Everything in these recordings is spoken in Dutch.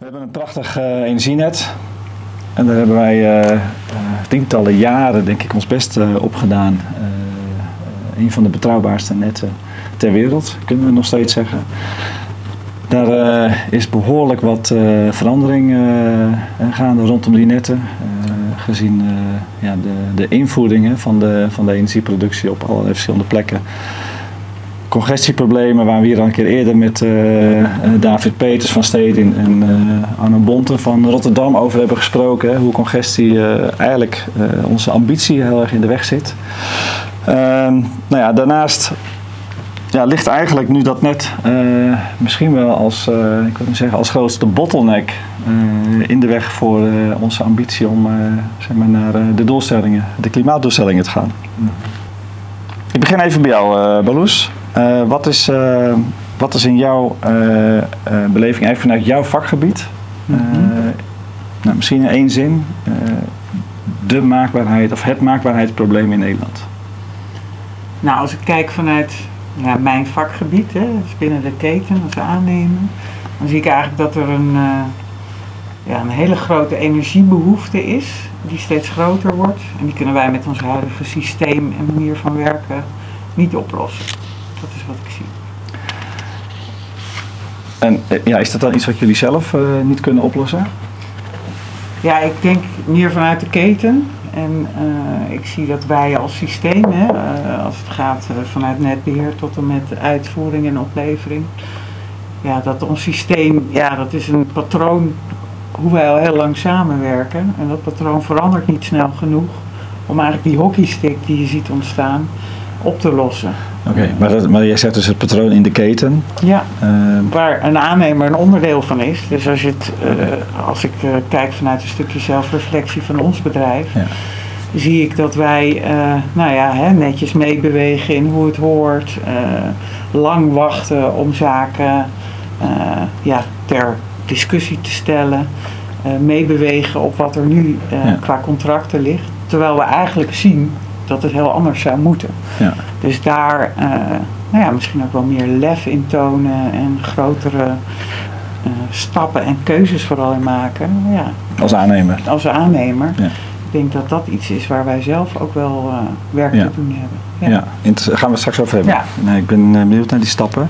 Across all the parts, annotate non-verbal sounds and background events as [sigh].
We hebben een prachtig eh, energienet. En daar hebben wij eh, eh, tientallen jaren, denk ik, ons best op gedaan. Een van de betrouwbaarste netten ter wereld, kunnen we nog steeds zeggen. Daar is behoorlijk wat verandering gaande rondom die netten. gezien ja, de, de invoeringen van de, van de energieproductie op allerlei verschillende plekken congestieproblemen waar we hier al een keer eerder met eh, eh, David Peters van Stedin en eh Arno Bonte van Rotterdam over hebben gesproken. Hè, hoe congestie eh, eigenlijk eh, onze ambitie heel erg in de weg zit. Ehm, nou ja, daarnaast ja, ligt eigenlijk nu dat net eh, misschien wel als, eh, ik wil zeggen, als grootste bottleneck eh, in de weg voor eh, onze ambitie om eh, zeg maar naar eh, de doelstellingen, de klimaatdoelstellingen te gaan. Ik begin even bij jou, eh Baloes. Eh, wat, is, eh, wat is in jouw eh, beleving, eigenlijk vanuit jouw vakgebied, eh, nou, misschien in één zin, de maakbaarheid of het maakbaarheidsprobleem in Nederland? Nou, als ik kijk vanuit ja, mijn vakgebied, hè, dus binnen de keten als aannemer, dan zie ik eigenlijk dat er een, ja, een hele grote energiebehoefte is, die steeds groter wordt. En die kunnen wij met ons huidige systeem en manier van werken niet oplossen. Dat is wat ik zie. En eh, ja, is dat dan iets wat jullie zelf eh, niet kunnen oplossen? Ja, ik denk meer vanuit de keten. En eh, ik zie dat wij als systeem, hè, als het gaat vanuit netbeheer tot en met uitvoering en oplevering, ja, dat ons systeem, ja, dat is een patroon hoe wij al heel lang samenwerken. En dat patroon verandert niet snel genoeg om eigenlijk die hockeystick die je ziet ontstaan op te lossen. Oké, maar, dat- maar jij zegt dus het patroon in de keten. Ja, Eh, waar een aannemer een onderdeel van is. Dus als, je het, eh, als ik eh, kijk vanuit een stukje zelfreflectie van ons bedrijf, Ja. zie ik dat wij eh, nou ja, hè, netjes meebewegen in hoe het hoort, lang wachten om zaken ja, ter discussie te stellen, meebewegen op wat er nu Ja. qua contracten ligt. Terwijl we eigenlijk zien dat het heel anders zou moeten. ja. Dus daar eh, nou ja, misschien ook wel meer lef in tonen en grotere eh, stappen en keuzes vooral in maken. Ja, Als aannemer. als aannemer. Ja. Ik denk dat dat iets is waar wij zelf ook wel eh, werk Ja. te doen hebben. Ja, inter- daar gaan we het straks over hebben. Ja. Nee, ik ben benieuwd naar die stappen.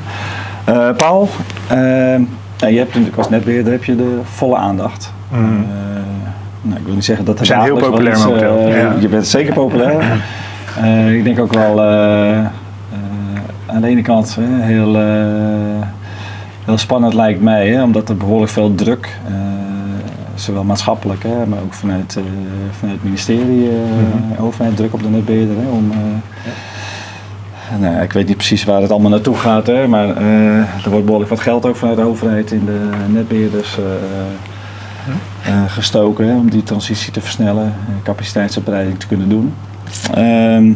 Eh, Paul, nou, je hebt natuurlijk als netbeheerder heb je de volle aandacht. Mhm. Eh, nou, ik wil niet zeggen dat We zijn heel populair momenteel. Ja. Je bent zeker populair. [laughs] Eh, ik denk ook wel eh, eh, aan de ene kant heel, heel spannend lijkt mij, hè, omdat er behoorlijk veel druk, zowel maatschappelijk, hè, maar ook vanuit, vanuit het ministerie, Mhm. overheid druk op de netbeheerder. Hè, om, nou, ik weet niet precies waar het allemaal naartoe gaat, hè, maar er wordt behoorlijk wat geld ook vanuit de overheid in de netbeheerders eh, eh, gestoken hè, om die transitie te versnellen en capaciteitsopleiding te kunnen doen. Ehm,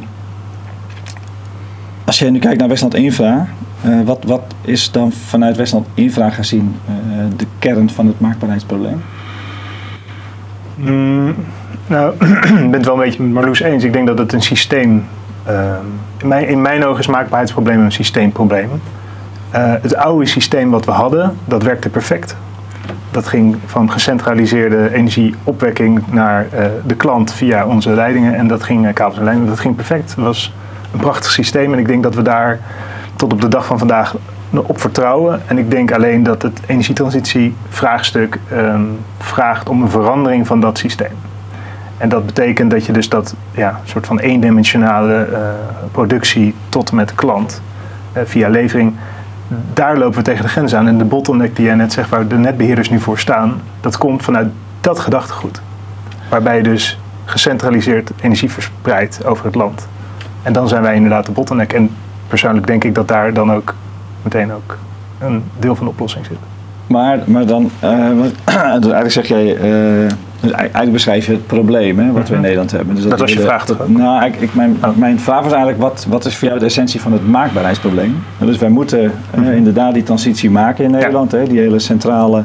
als je nu kijkt naar Westland Infra, eh, wat, wat is dan vanuit Westland Infra gezien eh, de kern van het maakbaarheidsprobleem? Mm, nou, [clears throat] ik ben het wel een beetje met Marloes eens. Ik denk dat het een systeem... ehm, in, mijn, in mijn ogen is maakbaarheidsprobleem een systeemprobleem. Eh, het oude systeem wat we hadden, dat werkte perfect. Dat ging van gecentraliseerde energieopwekking naar eh, de klant via onze leidingen. En dat ging uh, kabels en lijnen. Dat ging perfect. Het was een prachtig systeem. En ik denk dat we daar tot op de dag van vandaag op vertrouwen. En ik denk alleen dat het energietransitie-vraagstuk ehm, vraagt om een verandering van dat systeem. En dat betekent dat je dus dat ja, soort van eendimensionale eh, productie tot en met klant eh, via levering, daar lopen we tegen de grens aan. En de bottleneck die jij net zegt, waar de netbeheerders nu voor staan, dat komt vanuit dat gedachtegoed. Waarbij dus gecentraliseerd energie verspreidt over het land. En dan zijn wij inderdaad de bottleneck. En persoonlijk denk ik dat daar dan ook meteen ook een deel van de oplossing zit. Maar, maar dan, eh, wat- [clears throat] dus eigenlijk zeg jij, eh, dus eigenlijk beschrijf je het probleem hè, wat we in Mhm. Nederland hebben. Dus Dat was je we- vraag toch dat- ook? Nou, ik, ik, mijn, Oh. mijn vraag was eigenlijk, wat, wat is voor jou de essentie van het maakbaarheidsprobleem? Dus wij moeten eh, inderdaad die transitie maken in Nederland. Hè, die hele centrale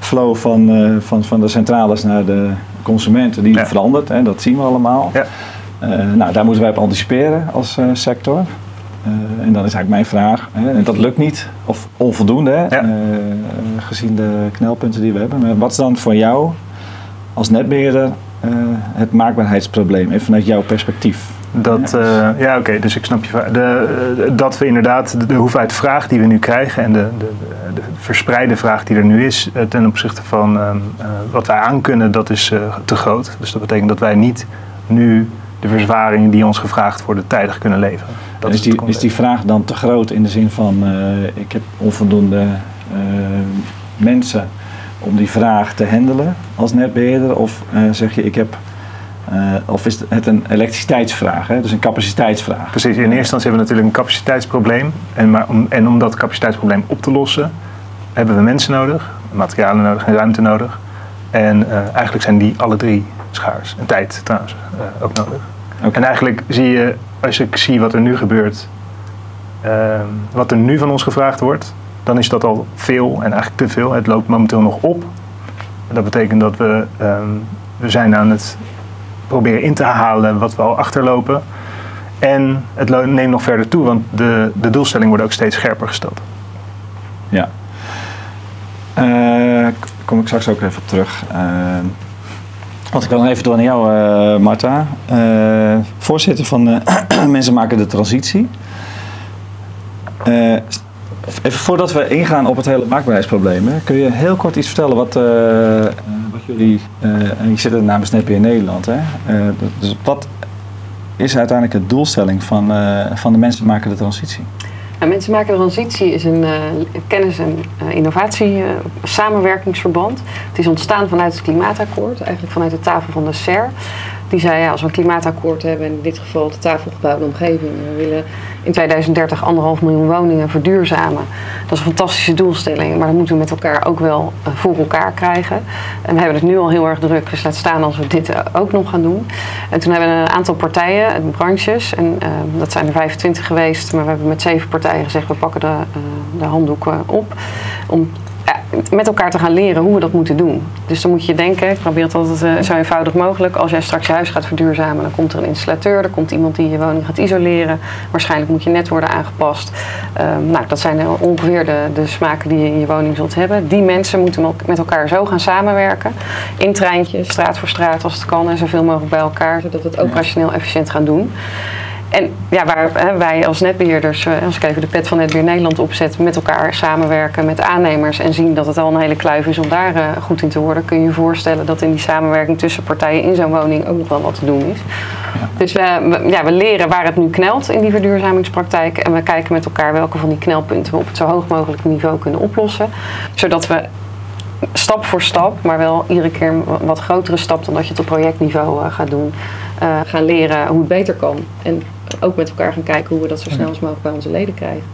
flow van, eh, van, van de centrales naar de consumenten, die Ja. verandert. Hè, dat zien we allemaal. Ja. Eh, nou, daar moeten wij op anticiperen als eh, sector. en dan is eigenlijk mijn vraag, hè, en dat lukt niet, of onvoldoende, hè, gezien de knelpunten die we hebben. Maar wat is dan voor jou als netbeheerder eh, het maakbaarheidsprobleem, even vanuit jouw perspectief? Dat, Ja. eh, ja, oké, dus ik snap je vraag. De, eh, dat we inderdaad de, de hoeveelheid vraag die we nu krijgen en de, de, de, de verspreide vraag die er nu is ten opzichte van ehm, eh, wat wij aankunnen, dat is te groot. Dus dat betekent dat wij niet nu de verzwaringen die ons gevraagd worden tijdig kunnen leveren. Dat is, die, is die vraag dan te groot in de zin van ik heb onvoldoende mensen om die vraag te handelen als netbeheerder? Of eh, zeg je ik heb, eh, of is het een elektriciteitsvraag, hè? dus een capaciteitsvraag? Precies, in eerste instantie hebben we natuurlijk een capaciteitsprobleem. En, maar om, en om dat capaciteitsprobleem op te lossen, hebben we mensen nodig, materialen nodig en ruimte nodig. En eh, eigenlijk zijn die alle drie schaars. En tijd trouwens ook nodig. En eigenlijk zie je, als ik zie wat er nu gebeurt, ehm, wat er nu van ons gevraagd wordt, dan is dat al veel en eigenlijk te veel. Het loopt momenteel nog op. Dat betekent dat we, ehm, we zijn aan het proberen in te halen wat we al achterlopen. En het neemt nog verder toe, want de, de doelstellingen worden ook steeds scherper gesteld. Ja. K- kom ik straks ook even op terug. Eh, want ik wil nog even door naar jou, eh, Marta. Voorzitter van [clears throat] Mensen maken de transitie. Even voordat we ingaan op het hele maakbaarheidsprobleem, kun je heel kort iets vertellen wat, eh, jullie, eh, en je zit namens NEP in Nederland, hè? Eh, dus wat is uiteindelijk de doelstelling van, van de Mensen maken de transitie? Nou, Mensen maken de transitie is een kennis- en eh, innovatie eh, samenwerkingsverband. Het is ontstaan vanuit het klimaatakkoord, eigenlijk vanuit de tafel van de SER. Die zei ja, als we een klimaatakkoord hebben, en in dit geval de tafelgebouwde omgeving, we willen in 2030 anderhalf miljoen woningen verduurzamen. Dat is een fantastische doelstelling, maar dat moeten we met elkaar ook wel eh, voor elkaar krijgen. En we hebben het nu al heel erg druk, dus laat staan als we dit eh, ook nog gaan doen. En toen hebben we een aantal partijen, en branches, en eh, dat zijn er 25 geweest, maar we hebben met zeven partijen gezegd, we pakken de, de handdoeken op. Om met elkaar te gaan leren hoe we dat moeten doen. Dus dan moet je denken, ik probeer het altijd eh, zo eenvoudig mogelijk. Als jij straks je huis gaat verduurzamen, dan komt er een installateur, er komt iemand die je woning gaat isoleren. Waarschijnlijk moet je net worden aangepast. Ehm, nou, dat zijn ongeveer de, de smaken die je in je woning zult hebben. Die mensen moeten met elkaar zo gaan samenwerken. In treintjes, straat voor straat als het kan en zoveel mogelijk bij elkaar. Zodat we het operationeel efficiënt gaan doen. En ja, waar hè, wij als netbeheerders, eh, als ik even de pet van Netbeheer Nederland opzet, met elkaar samenwerken met aannemers en zien dat het al een hele kluif is om daar eh, goed in te worden, kun je je voorstellen dat in die samenwerking tussen partijen in zo'n woning ook nog wel wat te doen is. Dus we, ja, we leren waar het nu knelt in die verduurzamingspraktijk en we kijken met elkaar welke van die knelpunten we op het zo hoog mogelijke niveau kunnen oplossen, zodat we stap voor stap, maar wel iedere keer een wat grotere stap dan dat je het op projectniveau eh, gaat doen, gaan leren hoe het beter kan. En ook met elkaar gaan kijken hoe we dat zo snel als mogelijk bij onze leden krijgen.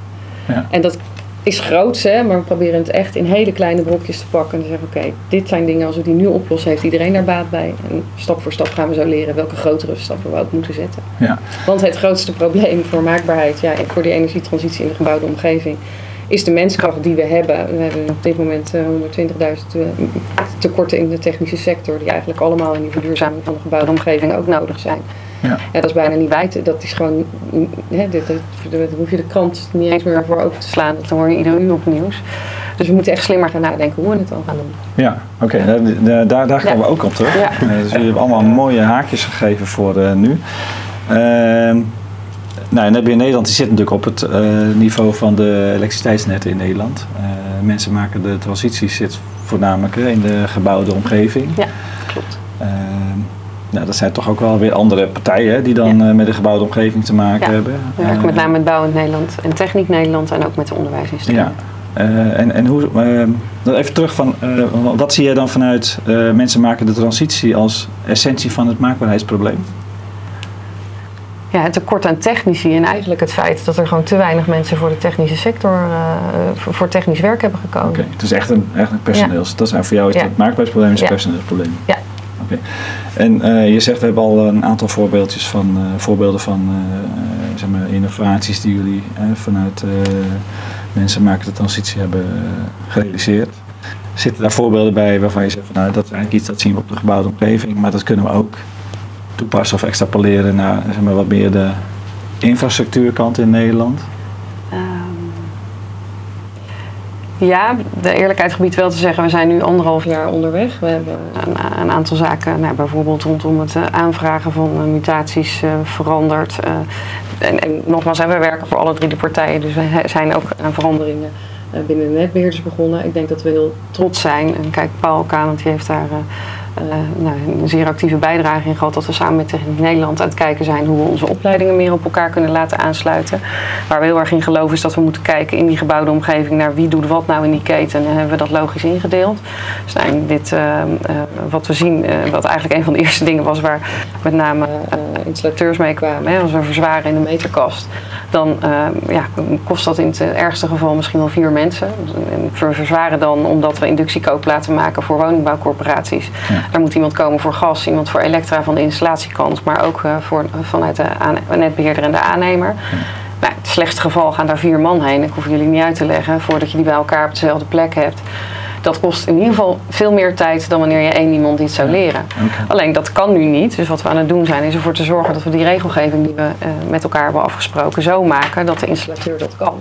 Ja. En dat is groots, hè, maar we proberen het echt in hele kleine brokjes te pakken. En te zeggen, oké, dit zijn dingen, als we die nu oplossen, heeft iedereen daar baat bij. En stap voor stap gaan we zo leren welke grotere stappen we ook moeten zetten. Ja. Want het grootste probleem voor maakbaarheid, ja, voor die energietransitie in de gebouwde omgeving, is de menskracht die we hebben. We hebben op dit moment eh, 120.000 eh, tekorten in de technische sector, die eigenlijk allemaal in die verduurzaming van de gebouwde omgeving ook nodig zijn. Ja. Ja, dat is bijna niet wijten. Dat is gewoon, hè, dit, daar hoef je de krant niet eens meer voor open te slaan. Dat hoor je ieder uur op nieuws. Dus we moeten echt slimmer gaan nadenken hoe we het dan gaan doen. Ja, oké. Daar, daar- daar, Ja. we ook op terug. Ja. Eh, dus jullie hebben allemaal mooie haakjes gegeven voor eh, nu. Ehm nou, NetBeheer Nederland die zit natuurlijk op het eh, niveau van de elektriciteitsnetten in Nederland. Mensen maken de transitie zit voornamelijk in de gebouwde omgeving. Ja, klopt. Nou, dat zijn toch ook wel weer andere partijen hè, die dan Ja. eh, met de gebouwde omgeving te maken Ja. hebben. We werken Eh, met name met Bouwend Nederland en Techniek Nederland en ook met de onderwijsinstellingen. Ja. Eh, en, en hoe, even terug van, wat zie jij dan vanuit mensen maken de transitie als essentie van het maakbaarheidsprobleem? Ja, het tekort aan technici en eigenlijk het feit dat er gewoon te weinig mensen voor de technische sector, voor, voor technisch werk hebben gekomen. Oké, het is echt een, echt een personeels. Dat is voor jou is Ja. het maakbaarheidsprobleem is een Ja. personeelsprobleem. Ja. En eh, je zegt we hebben al een aantal voorbeeldjes van eh, voorbeelden van eh, zeg maar innovaties die jullie vanuit mensen maken de transitie hebben gerealiseerd. Zitten daar voorbeelden bij waarvan je zegt van nou dat is eigenlijk iets dat zien we op de gebouwde omgeving, maar dat kunnen we ook toepassen of extrapoleren naar zeg maar, wat meer de infrastructuurkant in Nederland? Ja, de eerlijkheid gebied wel te zeggen, we zijn nu anderhalf jaar onderweg. We hebben een, aantal zaken, nou, bijvoorbeeld rondom het eh, aanvragen van eh, mutaties eh, veranderd. En, en nogmaals, we werken voor alle drie de partijen, dus we zijn ook aan veranderingen binnen de netbeheerders begonnen. Ik denk dat we heel trots zijn. En kijk, Paul Kanent die heeft daar nou, een zeer actieve bijdrage in gehad. Dat we samen met Nederland aan het kijken zijn hoe we onze opleidingen meer op elkaar kunnen laten aansluiten. Waar we heel erg in geloven is dat we moeten kijken in die gebouwde omgeving naar wie doet wat nou in die keten. En hebben we dat logisch ingedeeld. Dus nou, dit, eh, eh, wat we zien, eh, wat eigenlijk een van de eerste dingen was waar met name eh, installateurs mee kwamen. Hè, als we verzwaren in de meterkast, dan eh, ja, kost dat in het eh, ergste geval misschien wel vier mensen. En we verzwaren dan omdat we inductiekoop laten maken voor woningbouwcorporaties. Daar moet iemand komen voor gas, iemand voor elektra van de installatiekant, maar ook eh, voor, vanuit de netbeheerder en de aannemer. Nou, het slechtste geval gaan daar vier man heen. Ik hoef jullie niet uit te leggen voordat je die bij elkaar op dezelfde plek hebt. Dat kost in ieder geval veel meer tijd dan wanneer je één iemand iets zou leren. Alleen dat kan nu niet. Dus wat we aan het doen zijn is ervoor te zorgen dat we die regelgeving die we eh, met elkaar hebben afgesproken zo maken dat de installateur dat kan.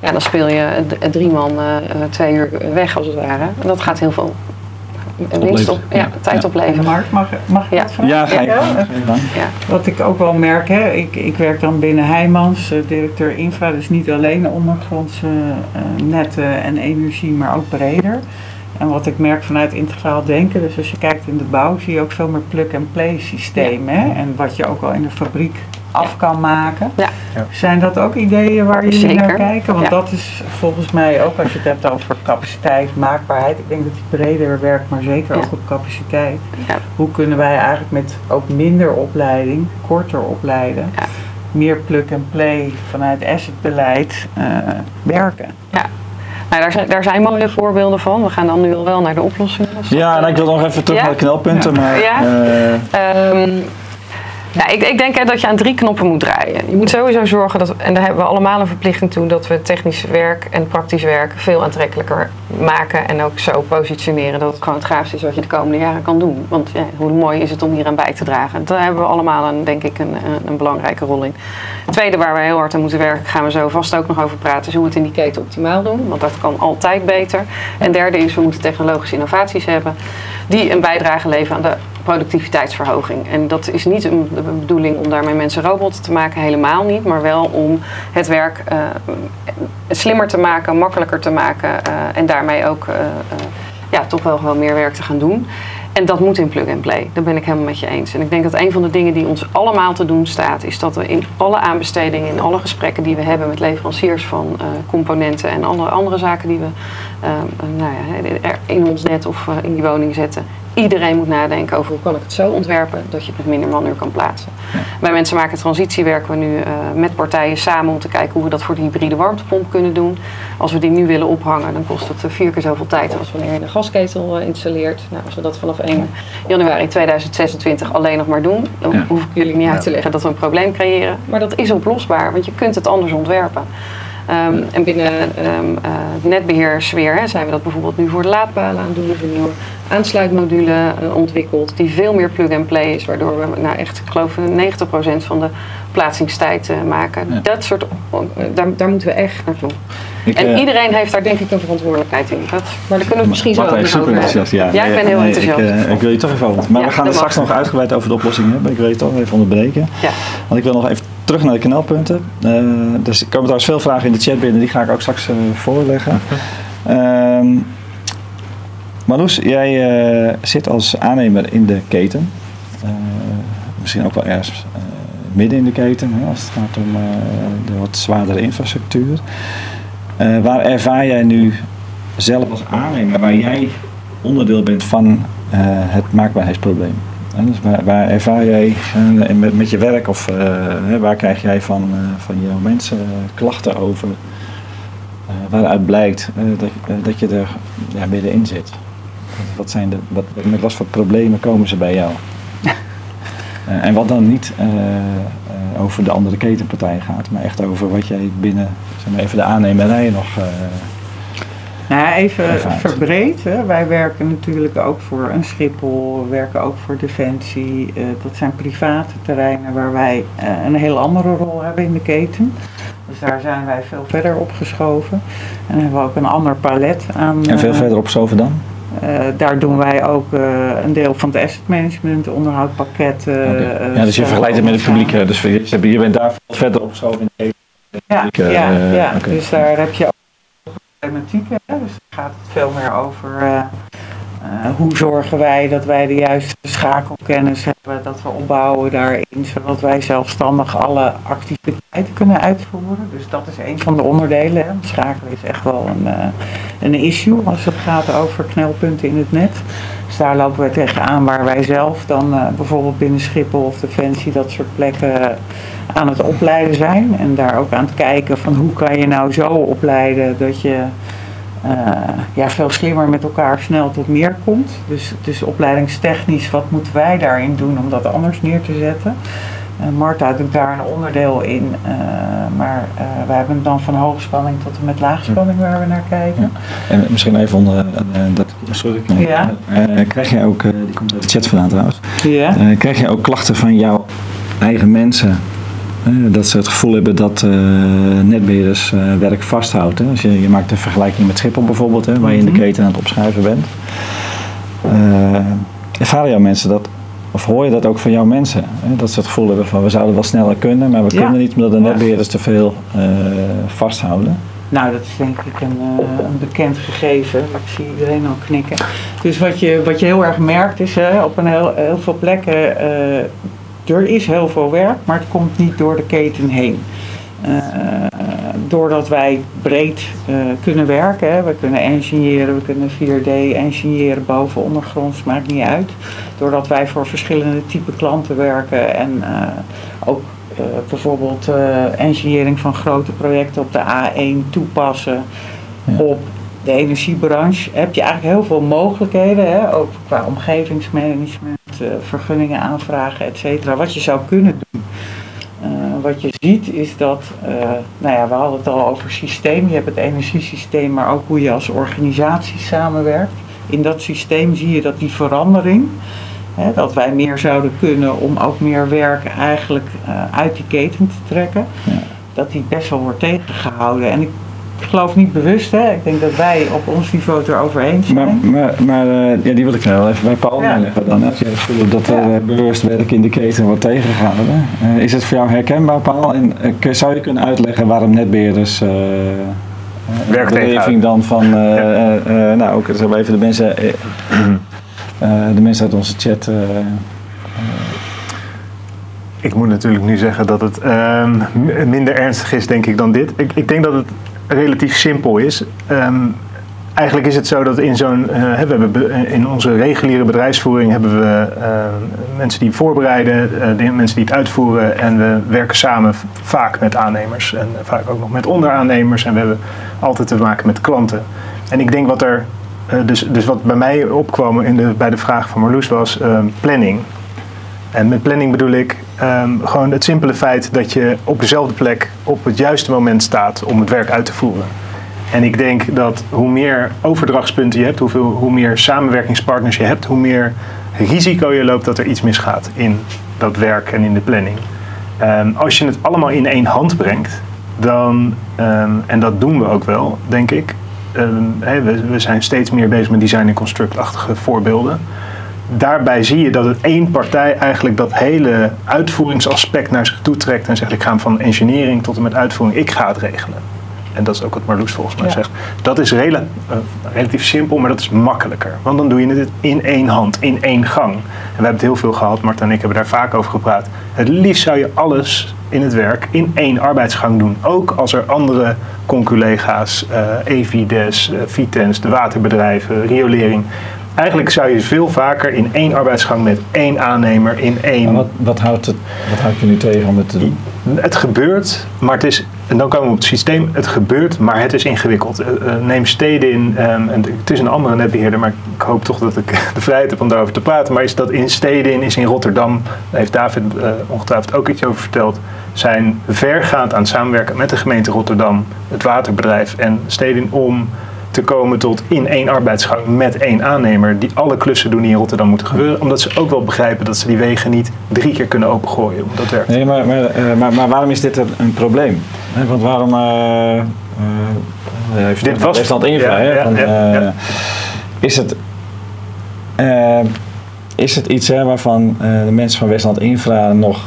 Ja, dan speel je drie man eh, twee uur weg als het ware. En dat gaat heel veel winst op, ja, tijd Ja. opleveren. Mark, mag, mag ik Ja. wat vragen? Ja, ga je. Wat ik ook wel merk, hè, ik, ik werk dan binnen Heijmans, eh, directeur infra, dus niet alleen ondergrondse eh, netten en energie, maar ook breder. En wat ik merk vanuit integraal denken, dus als je kijkt in de bouw, zie je ook veel meer plug-and-play systemen. Hè? En wat je ook al in de fabriek af kan maken. Ja. Ja. Zijn dat ook ideeën waar jullie Zeker. naar kijken? Want Ja. dat is volgens mij ook als je het hebt over capaciteit, maakbaarheid. Ik denk dat die breder werkt, maar zeker Ja. ook op capaciteit. Ja. Hoe kunnen wij eigenlijk met ook minder opleiding, korter opleiden, Ja. meer plug-and-play vanuit assetbeleid eh, werken? Nou, daar, zijn, daar zijn mooie voorbeelden van. We gaan dan nu al wel naar de oplossingen. Dus Ja, en ik wil nog even terug Ja? naar de knelpunten, maar Ja? eh, Ehm, ja, ik, ik denk hè, dat je aan drie knoppen moet draaien. Je moet sowieso zorgen dat, en daar hebben we allemaal een verplichting toe, dat we technisch werk en praktisch werk veel aantrekkelijker maken. En ook zo positioneren dat het gewoon het gaafste is wat je de komende jaren kan doen. Want ja, hoe mooi is het om hier aan bij te dragen? Daar hebben we allemaal een, denk ik een, een belangrijke rol in. Het tweede waar we heel hard aan moeten werken, gaan we zo vast ook nog over praten, is hoe we het in die keten optimaal doen. Want dat kan altijd beter. En derde is, we moeten technologische innovaties hebben die een bijdrage leveren aan de productiviteitsverhoging. En dat is niet een, de bedoeling om daarmee mensen robots te maken, helemaal niet. Maar wel om het werk eh, slimmer te maken, makkelijker te maken eh, en daarmee ook eh, ja, toch wel gewoon meer werk te gaan doen. En dat moet in plug and play. Daar ben ik helemaal met je eens. En ik denk dat een van de dingen die ons allemaal te doen staat, is dat we in alle aanbestedingen, in alle gesprekken die we hebben met leveranciers van componenten en alle andere zaken die we nou ja, in ons net of in die woning zetten, iedereen moet nadenken over hoe kan ik het zo ontwerpen dat je het met minder manuur kan plaatsen. Bij Mensen Maken Transitie werken we nu eh, met partijen samen om te kijken hoe we dat voor de hybride warmtepomp kunnen doen. Als we die nu willen ophangen, dan kost het eh, vier keer zoveel tijd als wanneer je een gasketel eh, installeert. Nou, als we dat vanaf 1 januari 2026 alleen nog maar doen, dan Ja. hoef ik jullie niet uit te leggen dat we een probleem creëren. Maar dat is oplosbaar, want je kunt het anders ontwerpen. Ehm, en binnen ehm eh, netbeheersfeer hè, zijn we dat bijvoorbeeld nu voor de laadpalen aan het doen. We hebben een nieuwe aansluitmodule eh, ontwikkeld die veel meer plug-and-play is. Waardoor we nou echt, ik geloof 90% van de plaatsingstijd eh, maken. Ja. Dat soort, eh, daar, daar moeten we echt naartoe. ik, En eh, iedereen heeft daar denk ik een verantwoordelijkheid in. Dat, maar daar kunnen we misschien zo super over hebben. enthousiast. Ja, Ja, ik ben heel nee, enthousiast. Ik, eh, ik wil je toch even over. Maar Ja, we gaan het straks nog uitgebreid over de oplossing hebben. Ik wil je toch even onderbreken. Ja. Want ik wil nog even terug naar de knelpunten. Eh, dus er komen trouwens veel vragen in de chat binnen. Die ga ik ook straks eh, voorleggen. [laughs] Ehm Marloes, jij eh, zit als aannemer in de keten. Misschien ook wel ergens midden in de keten. Hè, als het gaat om de wat zwaardere infrastructuur. Waar ervaar jij nu zelf als aannemer, waar jij onderdeel bent van het maakbaarheidsprobleem? Dus waar, waar ervaar jij eh, met, met je werk of eh, waar krijg jij van, eh, van jouw mensen klachten over? waaruit blijkt dat, dat je er ja, middenin zit. Wat zijn de, wat, met wat voor problemen komen ze bij jou? [laughs] En wat dan niet over de andere ketenpartij gaat, maar echt over wat jij binnen zeg maar even de aannemerij nog, Nou even verbreed. Hè. Wij werken natuurlijk ook voor een Schiphol, we werken ook voor Defensie. Eh, dat zijn private terreinen waar wij eh, een heel andere rol hebben in de keten. Dus daar zijn wij veel verder opgeschoven. En hebben we ook een ander palet aan. En veel eh, verder op Zoverdam? eh, daar doen wij ook een deel van het asset management, onderhoudpakketten. Ja, dus je vergelijkt het met het publiek. Dus je, bent daar veel verder op zo in de Ja, ja, ja. dus daar heb je ook problematieken. Hè? Dus dan gaat het veel meer over eh, eh, hoe zorgen wij dat wij de juiste schakelkennis hebben, dat we opbouwen daarin, zodat wij zelfstandig alle activiteiten kunnen uitvoeren. Dus dat is een van de onderdelen. Hè? Schakelen is echt wel een, eh, een issue als het gaat over knelpunten in het net. Daar lopen we tegenaan waar wij zelf dan eh, bijvoorbeeld binnen Schiphol of Defensie dat soort plekken aan het opleiden zijn. En daar ook aan het kijken van hoe kan je nou zo opleiden dat je eh, ja, veel slimmer met elkaar snel tot meer komt. Dus, dus opleidingstechnisch, wat moeten wij daarin doen om dat anders neer te zetten? Eh, Marta doet daar een onderdeel in, eh, maar eh wij hebben het dan van hoogspanning tot en met laagspanning waar we naar kijken. En misschien even onder, dat, sorry. Ja. Krijg jij ook, die komt uit de chat vandaan trouwens, Ja. Krijg jij ook klachten van jouw eigen mensen? dat ze het gevoel hebben dat eh netbeheerders eh, werk vasthoudt. Hè? Als je, je maakt een vergelijking met Schiphol bijvoorbeeld, hè, waar je in de Mhm. keten aan het opschuiven bent. Eh ervaren jouw mensen dat, of hoor je dat ook van jouw mensen? Hè? Dat ze het gevoel hebben van we zouden wel sneller kunnen, maar we Ja. kunnen niet omdat de netbeheerders te veel eh, vasthouden. Nou, dat is denk ik een, eh, een bekend gegeven. Ik zie iedereen al knikken. Dus wat je, wat je heel erg merkt is hè, op een heel, heel veel plekken, eh, er is heel veel werk, maar het komt niet door de keten heen. Doordat wij breed eh, kunnen werken, hè, we kunnen engineeren, we kunnen 4D engineeren boven, ondergronds, maakt niet uit. Doordat wij voor verschillende type klanten werken en eh, ook eh, bijvoorbeeld engineering van grote projecten op de A1 toepassen Ja. op de energiebranche, heb je eigenlijk heel veel mogelijkheden, hè? ook qua omgevingsmanagement, vergunningen aanvragen, et cetera, wat je zou kunnen doen. Eh, wat je ziet is dat, eh, nou ja, we hadden het al over systeem, je hebt het energiesysteem, maar ook hoe je als organisatie samenwerkt. In dat systeem zie je dat die verandering, hè, dat wij meer zouden kunnen om ook meer werk eigenlijk eh, uit die keten te trekken, Ja. dat die best wel wordt tegengehouden. En ik geloof niet bewust, hè. ik denk dat wij op ons niveau het erover eens zijn. Maar, maar, maar eh, ja, die wil ik nou wel even bij Paul Ja. neerleggen dan. Als je het gevoel hebt dat er Ja. eh, bewust werk in de keten wordt tegengehouden. Eh, is het voor jou herkenbaar, Paul? En eh, zou je kunnen uitleggen waarom netbeheerders... eh eh, Werk beleving dan van... [laughs] eh, eh, eh, nou, ook we even de mensen, [clears throat] de mensen uit onze chat... eh, Ik moet natuurlijk nu zeggen dat het ehm, minder ernstig is, denk ik, dan dit. Ik, ik denk dat het relatief simpel is. Ehm, eigenlijk is het zo dat in zo'n. eh, we hebben be- in onze reguliere bedrijfsvoering hebben we ehm, mensen die voorbereiden, eh, de mensen die het uitvoeren. En we werken samen vaak met aannemers en vaak ook nog met onderaannemers. En we hebben altijd te maken met klanten. En ik denk wat er. eh, dus, dus wat bij mij opkwam in de, bij de vraag van Marloes was ehm, planning. En met planning bedoel ik ehm, gewoon het simpele feit dat je op dezelfde plek op het juiste moment staat om het werk uit te voeren. En ik denk dat hoe meer overdrachtspunten je hebt, hoeveel, hoe meer samenwerkingspartners je hebt, hoe meer risico je loopt dat er iets misgaat in dat werk en in de planning. Ehm, als je het allemaal in één hand brengt, dan, ehm, en dat doen we ook wel, denk ik. we, we zijn steeds meer bezig met design- en constructachtige voorbeelden daarbij zie je dat het één partij eigenlijk dat hele uitvoeringsaspect naar zich toe trekt en zegt ik ga hem van engineering tot en met uitvoering, ik ga het regelen. En dat is ook wat Marloes volgens mij Ja. zegt. Dat is eh, relatief simpel, maar dat is makkelijker. Want dan doe je het in één hand, in één gang. En we hebben het heel veel gehad, Marta en ik hebben daar vaak over gepraat. Het liefst zou je alles in het werk in één arbeidsgang doen. Ook als er andere conculega's, eh Evides, eh, Vitens, de waterbedrijven, riolering. Eigenlijk zou je veel vaker in één arbeidsgang met één aannemer in één. wat, wat, houdt het, wat houdt je nu tegen om het te doen? Het gebeurt, maar het is. En dan komen we op het systeem. Het gebeurt, maar het is ingewikkeld. Eh, eh, neem Stedin, ehm, en het is een andere netbeheerder, maar ik hoop toch dat ik [laughs] de vrijheid heb om daarover te praten. Maar is dat in Stedin, is in Rotterdam, daar heeft David eh, ongetwijfeld ook iets over verteld, zijn vergaand aan het samenwerken met de gemeente Rotterdam, het waterbedrijf en Stedin om te komen tot in één arbeidsgang met één aannemer die alle klussen doen die in Rotterdam moeten gebeuren. Omdat ze ook wel begrijpen dat ze die wegen niet drie keer kunnen opengooien. Dat werkt. Nee, maar, maar, eh, maar, maar waarom is dit een, een probleem? Want waarom... even Dit was- Westland Infra, ja, hè, ja, van, ja. Is het... is het iets hè, waarvan de mensen van Westland Infra nog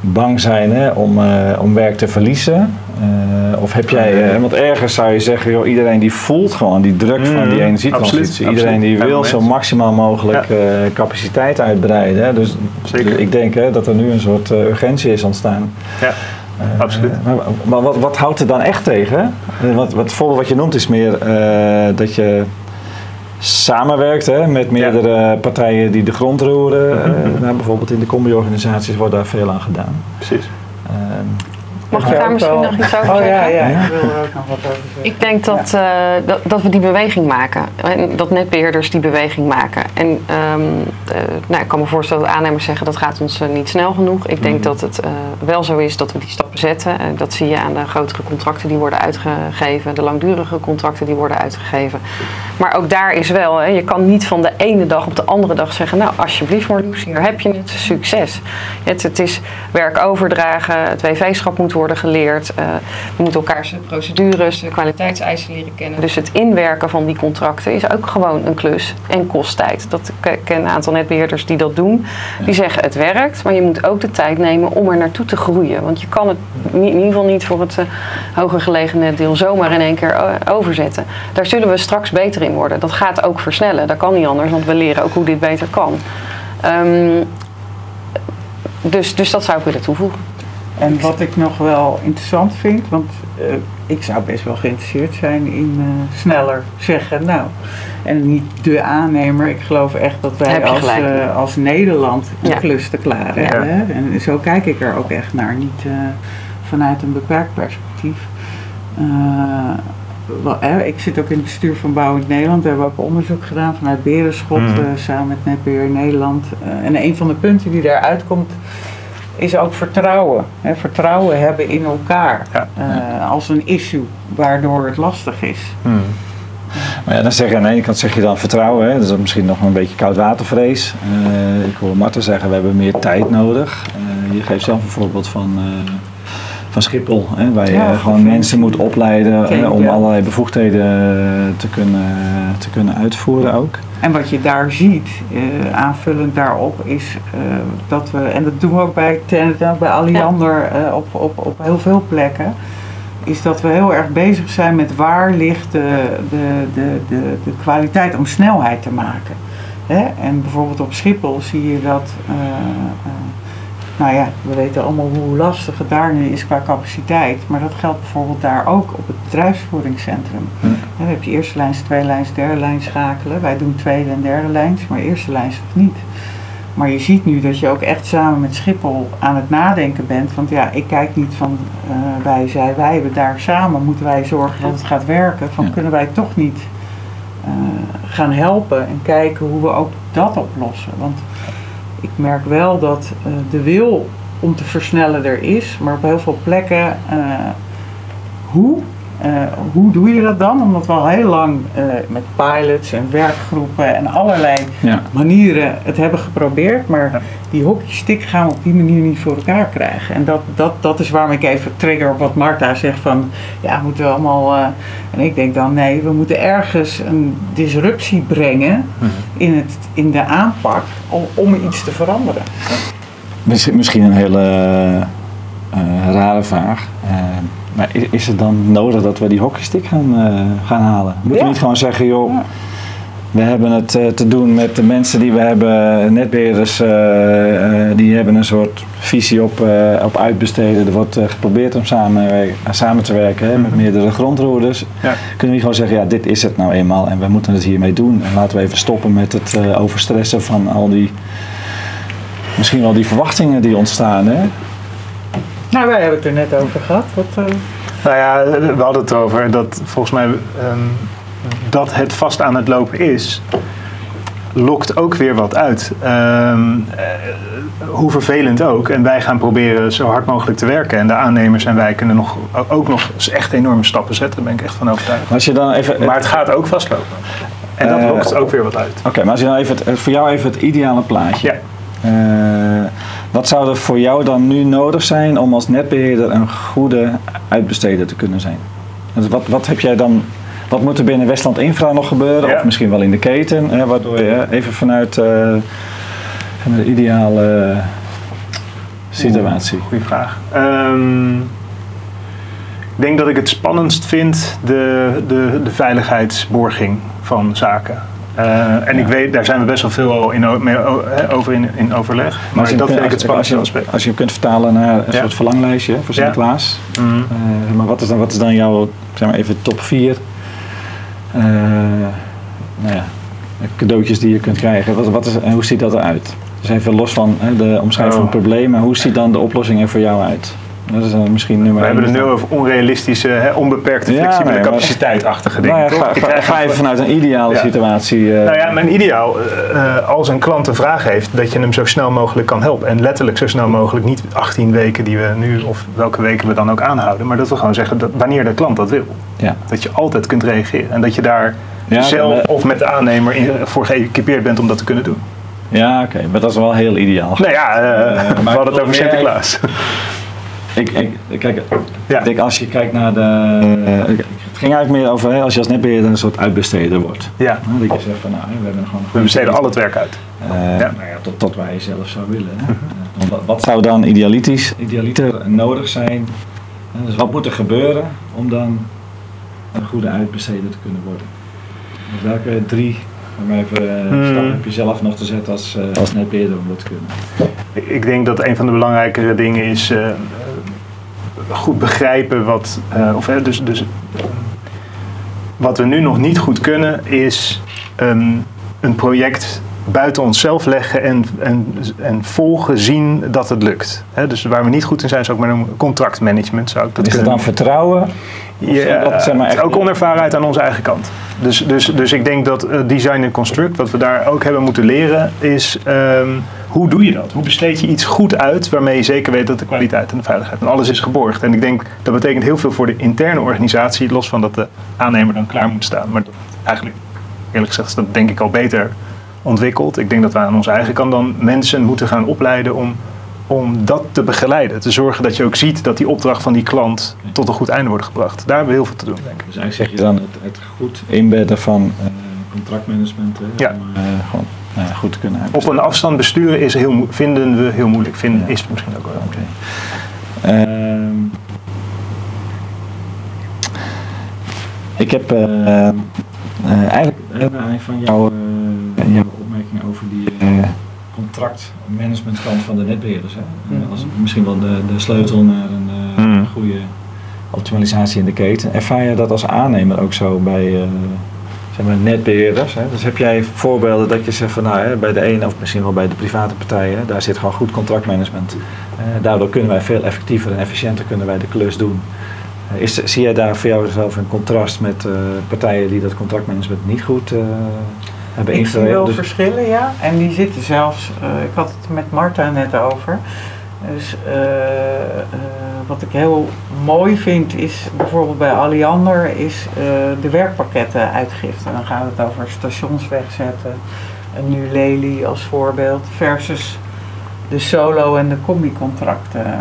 bang zijn hè, om, eh, om werk te verliezen? Eh, of heb jij, eh, want ergens zou je zeggen, joh, iedereen die voelt gewoon die druk van die energietransitie. absoluut, Iedereen die wil zo maximaal mogelijk capaciteit uitbreiden. Hè. Dus, Zeker. ik denk hè, dat er nu een soort urgentie is ontstaan. Ja, absoluut. maar maar wat, wat houdt er dan echt tegen? Wat, wat, bijvoorbeeld wat je noemt is meer dat je samenwerkt hè, met meerdere partijen die de grond roeren. Eh, nou, bijvoorbeeld in de combi-organisaties wordt daar veel aan gedaan. Precies. Mag ik daar misschien wel. nog iets over Oh zeggen? ja, ja, Ja. ik wil er ook nog wat over zeggen. Ik denk dat, eh, dat, dat we die beweging maken. En dat netbeheerders die beweging maken. En ehm, eh, nou, ik kan me voorstellen dat aannemers zeggen dat gaat ons eh, niet snel genoeg. Ik denk dat het eh, wel zo is dat we die stappen zetten. En dat zie je aan de grotere contracten die worden uitgegeven. De langdurige contracten die worden uitgegeven. Maar ook daar is wel, hè, je kan niet van de ene dag op de andere dag zeggen... nou, alsjeblieft Marloes, hier heb je het, succes. Het, het is werk overdragen, het WV-schap moet worden geleerd. eh, we moeten elkaars procedures, de kwaliteitseisen leren kennen. Dus het inwerken van die contracten is ook gewoon een klus en kost tijd. Dat, ken een aantal netbeheerders die dat doen. Die zeggen het werkt, maar je moet ook de tijd nemen om er naartoe te groeien. Want je kan het in ieder geval niet voor het eh, hoger gelegen netdeel zomaar in één keer eh, overzetten. Daar zullen we straks beter in worden. Dat gaat ook versnellen. Dat kan niet anders, want we leren ook hoe dit beter kan. Ehm, dus, dus dat zou ik willen toevoegen. En wat ik nog wel interessant vind, want eh, ik zou best wel geïnteresseerd zijn in eh, sneller zeggen, nou, en niet de aannemer. Ik geloof echt dat wij als, eh, als Nederland een Ja. klus te klaar Ja. hebben. hè. En zo kijk ik er ook echt naar, niet eh, vanuit een beperkt perspectief. Eh, wel, hè, ik zit ook in het bestuur van Bouwend Nederland. Daar hebben we ook onderzoek gedaan vanuit Berenschot, eh, samen met Netbeheer Nederland. Eh, en een van de punten die daaruit komt, is ook vertrouwen. Hè, vertrouwen hebben in elkaar. Ja. eh, als een issue waardoor het lastig is. Hmm. Maar ja, dan zeg je aan de ene kant zeg je dan vertrouwen, hè? dat is misschien nog een beetje koudwatervrees. Eh ik hoor Marten zeggen, we hebben meer tijd nodig. Eh, je geeft zelf een voorbeeld van, van Schiphol, hè? waar je Ja, gewoon mensen moet opleiden hè, om Ja. allerlei bevoegdheden te kunnen, te kunnen uitvoeren ook. En wat je daar ziet, eh, aanvullend daarop, is eh, dat we, en dat doen we ook bij Tenet en ook bij Alliander eh, op, op, op heel veel plekken, is dat we heel erg bezig zijn met waar ligt de, de, de, de, de kwaliteit om snelheid te maken. Hè? En bijvoorbeeld op Schiphol zie je dat, eh, eh, nou ja, we weten allemaal hoe lastig het daar nu is qua capaciteit, maar dat geldt bijvoorbeeld daar ook op het bedrijfsvoeringscentrum. Hm. Ja, dan heb je eerste lijns, tweede lijns, derde lijn schakelen. Wij doen tweede en derde lijns, maar eerste lijns of niet. Maar je ziet nu dat je ook echt samen met Schiphol aan het nadenken bent. Want ja, ik kijk niet van eh, wij, zij, wij. We daar samen moeten wij zorgen dat het gaat werken. Van Ja. kunnen wij toch niet eh, gaan helpen en kijken hoe we ook dat oplossen. Want ik merk wel dat eh, de wil om te versnellen er is. Maar op heel veel plekken, eh, hoe? Eh, hoe doe je dat dan? Omdat we al heel lang eh, met pilots en werkgroepen en allerlei Ja. manieren het hebben geprobeerd. Maar Ja. die hockeystick gaan we op die manier niet voor elkaar krijgen. En dat, dat, dat is waarom ik even trigger op wat Marta zegt van... Ja, moeten we allemaal... eh, en ik denk dan nee, we moeten ergens een disruptie brengen in, het, in de aanpak om, om iets te veranderen. Misschien, misschien een hele rare vraag. Eh, maar is, is het dan nodig dat we die hockeystick gaan, eh, gaan halen? Moeten we niet gewoon zeggen, joh, we hebben het eh, te doen met de mensen die we hebben, netbeheerders, eh, eh, die hebben een soort visie op, op uitbesteden. Er wordt geprobeerd om samen, samen te werken hè, met meerdere grondroerders. Ja. Kunnen we niet gewoon zeggen, ja, dit is het nou eenmaal en we moeten het hiermee doen. En laten we even stoppen met het overstressen van al die, misschien wel die verwachtingen die ontstaan. Hè? Nou, wij hebben het er net over gehad. Wat, eh, Nou ja, we hadden het over dat volgens mij ehm, dat het vast aan het lopen is. lokt ook weer wat uit. Ehm, eh, hoe vervelend ook. En wij gaan proberen zo hard mogelijk te werken. En de aannemers en wij kunnen nog, ook nog echt enorme stappen zetten. Daar ben ik echt van overtuigd. Maar als je dan even... Maar het gaat ook vastlopen. En dat Eh, lokt ook weer wat uit. Oké, maar als je dan even het, voor jou even het ideale plaatje. Ja. Eh, wat zou er voor jou dan nu nodig zijn om als netbeheerder een goede uitbesteder te kunnen zijn? Dus wat, wat heb jij dan, wat moet er binnen Westland Infra nog gebeuren? Ja. Of misschien wel in de keten, hè, waardoor je hè, even vanuit eh, de ideale situatie. Goeie vraag. Ehm, ik denk dat ik het spannendst vind de, de, de veiligheidsborging van zaken. Eh, en ik weet, daar zijn we best wel veel al in, hè, over in, in overleg. Maar, als je, dat vind ik het als, spannendste je, aspect. als je hem kunt vertalen naar een Ja. soort verlanglijstje voor Ja. Sinterklaas. Mhm. Eh, maar wat is dan, wat is dan jouw, zeg maar even top 4 nou ja, cadeautjes die je kunt krijgen? Wat, wat is, en hoe ziet dat eruit? Dus even los van hè, de omschrijving van Oh. het probleem, maar hoe ziet dan de oplossing er voor jou uit? Dat is dan misschien nummer We hebben één. het nu over onrealistische, hè, onbeperkte, Ja, flexibele nee, capaciteit-achtige dingen. Nou ja, toch? ga, ga, even vanuit een ideale Ja. situatie. eh, Nou ja, mijn ideaal, eh, eh, als een klant een vraag heeft, dat je hem zo snel mogelijk kan helpen. En letterlijk zo snel mogelijk, niet 18 weken die we nu, of welke weken we dan ook aanhouden, maar dat we gewoon zeggen dat wanneer de klant dat wil. ja. Dat je altijd kunt reageren. En dat je daar zelf of met de aannemer in, voor geëquipeerd bent om dat te kunnen doen. ja oké, maar dat is wel heel ideaal. Nou ja, eh, we hadden het over Sinterklaas. Ik, ik, kijk, Ja. ik denk als je kijkt naar de. eh, het ging eigenlijk meer over hè, als je als netbeheerder een soort uitbesteder wordt. Ja, Hè, dat je zegt van nou, we hebben gewoon we besteden al het werk uit. Eh, Ja. Mhm. nou ja, tot, tot waar je zelf zou willen. Hè. Eh, wat, wat zou dan idealitisch, idealiter nodig zijn? Dus wat moet er gebeuren om dan een goede uitbesteder te kunnen worden? Dus welke drie om even, Hmm. stappen heb je zelf nog te zetten als, als netbeheerder om dat te kunnen? Ik- denk dat een van de belangrijkere dingen is goed begrijpen wat, eh, of hè, dus, dus wat we nu nog niet goed kunnen is een project buiten onszelf leggen en, en, en volgen, zien dat het lukt. Hè, dus waar we niet goed in zijn, zou ik maar noemen contractmanagement. Zou ik dat is het kunnen dan vertrouwen? ja, dat, zeg maar, het is echt- ook onervarenheid aan onze eigen kant. Dus, dus, dus ik denk dat eh, design en construct, wat we daar ook hebben moeten leren, is ehm, hoe doe je dat? Hoe besteed je iets goed uit waarmee je zeker weet dat de kwaliteit en de veiligheid en alles is geborgd? En ik denk dat betekent heel veel voor de interne organisatie, los van dat de aannemer dan klaar moet staan. Maar dat, eigenlijk, eerlijk gezegd, is dat denk ik al beter ontwikkeld. Ik denk dat we aan onze eigen kant dan mensen moeten gaan opleiden om, om dat te begeleiden. Te zorgen dat je ook ziet dat die opdracht van die klant tot een goed einde wordt gebracht. Daar hebben we heel veel te doen, denk ik. Dus eigenlijk zeg je dan het, het goed inbedden van eh, contractmanagement. Hè, Ja. Om eh, gewoon nou ja, goed kunnen Op een afstand besturen is heel, vinden we heel moeilijk. Vinden, Ja. Is misschien ook wel. Oké. Ehm, ik heb eh, eh, eigenlijk eh, aanleiding van jouw, eh, jouw opmerking over die eh, contractmanagementkant van de netbeheerders. Hè? Eh, Mhm. als misschien wel de, de sleutel naar een eh, Mhm. goede optimalisatie in de keten. Ervaar je dat als aannemer ook zo bij eh, zeg maar netbeheerders? Hè? Dus heb jij voorbeelden dat je zegt van nou, hè, bij de ene of misschien wel bij de private partijen, daar zit gewoon goed contractmanagement. Eh, daardoor kunnen wij veel effectiever en efficiënter kunnen wij de klus doen. Eh, is, zie jij daar voor jou zelf een contrast met eh, partijen die dat contractmanagement niet goed hebben Ik zie wel Dus- verschillen, ja. En die zitten zelfs, ik had het met Marta net over. Dus eh, wat ik heel mooi vind is bijvoorbeeld bij Alliander is eh, de werkpakketten uitgifte. Dan gaat het over stations wegzetten. En nu Lely als voorbeeld versus de solo en de combi-contracten. eh,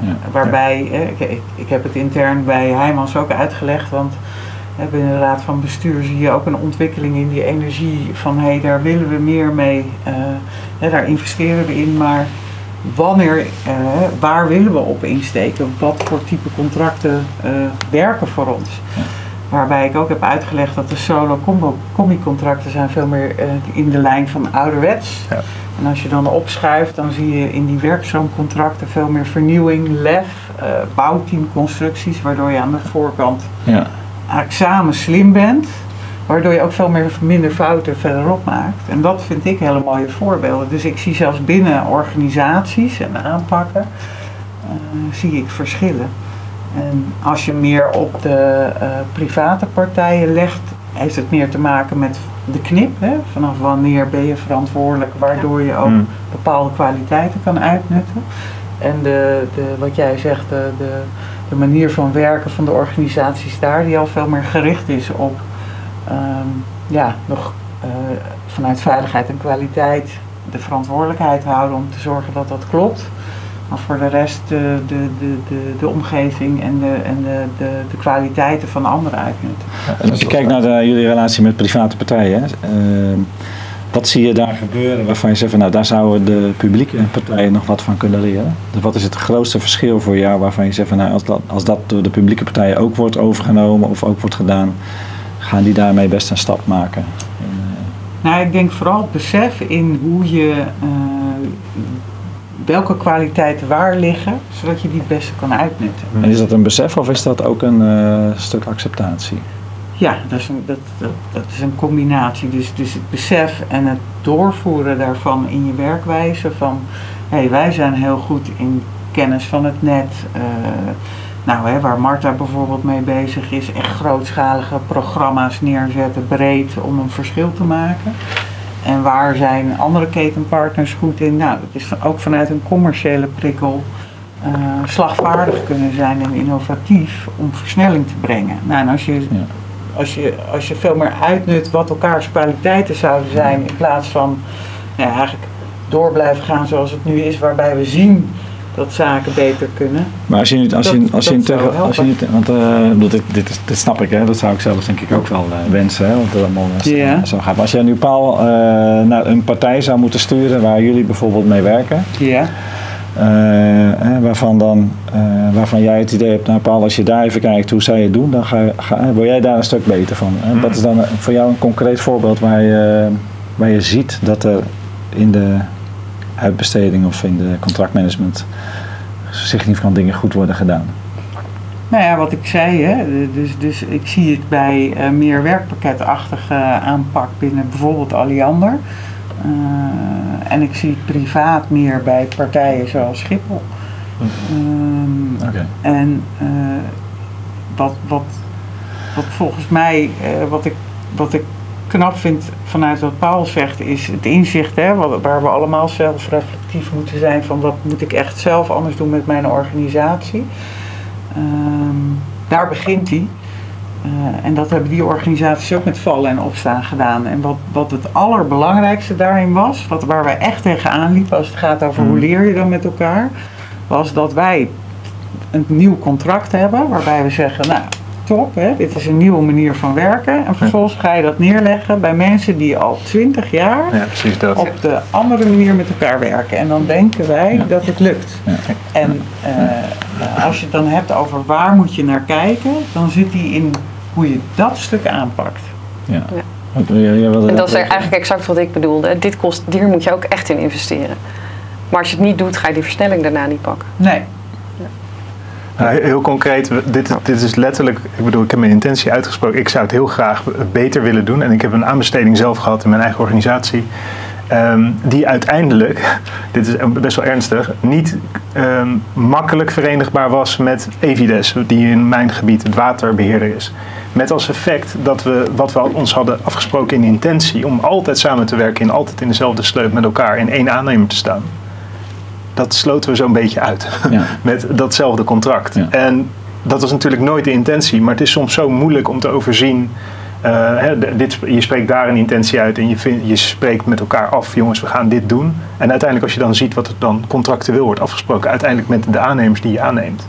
Ja. Waarbij, ik, ik, ik heb het intern bij Heijmans ook uitgelegd, want hè, binnen de Raad van Bestuur zie je ook een ontwikkeling in die energie van hé, daar willen we meer mee, eh, hè, daar investeren we in, maar wanneer, eh, waar willen we op insteken? Wat voor type contracten eh, werken voor ons? Ja. Waarbij ik ook heb uitgelegd dat de solo combo combi-contracten zijn veel meer eh, in de lijn van ouderwets. Ja. En als je dan opschuift, dan zie je in die werkstroomcontracten veel meer vernieuwing, lef, bouwteamconstructies, waardoor je aan de voorkant ja. eigenlijk samen slim bent. Waardoor je ook veel meer, minder fouten verderop maakt. En dat vind ik hele mooie voorbeelden. Dus ik zie zelfs binnen organisaties en aanpakken, eh, zie ik verschillen. En als je meer op de eh, private partijen legt, heeft het meer te maken met de knip. Hè? Vanaf wanneer ben je verantwoordelijk, waardoor je ook Mm. bepaalde kwaliteiten kan uitnutten. En de, de, wat jij zegt, de, de, de manier van werken van de organisaties daar, die al veel meer gericht is op ehm, ja, nog eh, vanuit veiligheid en kwaliteit de verantwoordelijkheid houden om te zorgen dat dat klopt. Maar voor de rest de, de, de, de, de omgeving en, de, en de, de, kwaliteiten van anderen uitnutten. En als je kijkt naar de- jullie relatie met private partijen, hè, eh, wat zie je daar gebeuren waarvan je zegt van nou daar zouden de publieke partijen nog wat van kunnen leren? Dus wat is het grootste verschil voor jou waarvan je zegt van nou als dat, als dat door de publieke partijen ook wordt overgenomen of ook wordt gedaan, gaan die daarmee best een stap maken? En, eh, Nou, ik denk vooral het besef in hoe je eh, welke kwaliteiten waar liggen, zodat je die het beste kan uitnutten. en is dat een besef of is dat ook een eh, stuk acceptatie? Ja, dat is een, dat, dat, dat is een combinatie. Dus, dus het besef en het doorvoeren daarvan in je werkwijze. Van hé, hey, wij zijn heel goed in kennis van het net. Nou, hè, waar Marta bijvoorbeeld mee bezig is, echt grootschalige programma's neerzetten, breed, om een verschil te maken. En waar zijn andere ketenpartners goed in? Nou, dat is ook vanuit een commerciële prikkel eh, slagvaardig kunnen zijn en innovatief om versnelling te brengen. Nou, en als je, Ja. als, je, als je veel meer uitnut wat elkaars kwaliteiten zouden zijn, in plaats van ja, eigenlijk door blijven gaan zoals het nu is, waarbij we zien dat zaken beter kunnen. Maar als je niet, als je, Dat- als je dat tegen, als je niet, want eh, dit, dit, dit snap ik, hè, dat zou ik zelf denk ik ook wel eh, wensen, hè, want het allemaal eh, zo gaat. Maar als jij nu Paul eh, naar een partij zou moeten sturen waar jullie bijvoorbeeld mee werken, Ja. waarvan, dan, waarvan jij het idee hebt, nou Paul, als je daar even kijkt hoe zij het doen, dan ga, ga, word jij daar een stuk beter van. Hè? Dat is dan voor jou een concreet voorbeeld waar je, waar je ziet dat er in de uitbesteding of in de contractmanagement significant dingen goed worden gedaan. Nou ja, wat ik zei, hè, dus, dus ik zie het bij eh, meer werkpakketachtige aanpak binnen bijvoorbeeld Alliander. Eh, en ik zie het privaat meer bij partijen zoals Schiphol. Ehm, Oké. En eh, wat, wat, wat volgens mij, wat, ik, wat ik knap vind vanuit wat Paul zegt, is het inzicht hè, waar we allemaal zelf reflectief moeten zijn van wat moet ik echt zelf anders doen met mijn organisatie. Ehm, daar begint hij. Eh, en dat hebben die organisaties ook met vallen en opstaan gedaan. En wat, wat het allerbelangrijkste daarin was, wat, waar wij echt tegenaan liepen als het gaat over hoe leer je dan met elkaar, was dat wij een nieuw contract hebben waarbij we zeggen, nou top, hè, dit is een nieuwe manier van werken. En vervolgens ga je dat neerleggen bij mensen die al twintig jaar Ja, precies dat. op de andere manier met elkaar werken. En dan denken wij Ja. dat het lukt. Ja. En eh, als je het dan hebt over waar moet je naar kijken, dan zit die in hoe je dat stuk aanpakt. Ja. En dat is eigenlijk exact wat ik bedoelde. Dit kost, hier moet je ook echt in investeren. Maar als je het niet doet, ga je die versnelling daarna niet pakken. Nee, heel concreet, dit, dit is letterlijk, ik bedoel, ik heb mijn intentie uitgesproken. Ik zou het heel graag beter willen doen. En ik heb een aanbesteding zelf gehad in mijn eigen organisatie. ehm, die uiteindelijk, [laughs] dit is best wel ernstig, niet ehm, makkelijk verenigbaar was met Evides, die in mijn gebied het waterbeheerder is. Met als effect dat we wat we ons hadden afgesproken in intentie om altijd samen te werken en altijd in dezelfde sleut met elkaar in één aannemer te staan. Dat sloten we zo'n beetje uit Ja. [laughs] met datzelfde contract. Ja. En dat was natuurlijk nooit de intentie, maar het is soms zo moeilijk om te overzien. eh, hè, dit, je spreekt daar een intentie uit en je, je spreekt met elkaar af, jongens, we gaan dit doen. En uiteindelijk, als je dan ziet wat er dan contractueel wordt afgesproken, uiteindelijk met de aannemers die je aanneemt,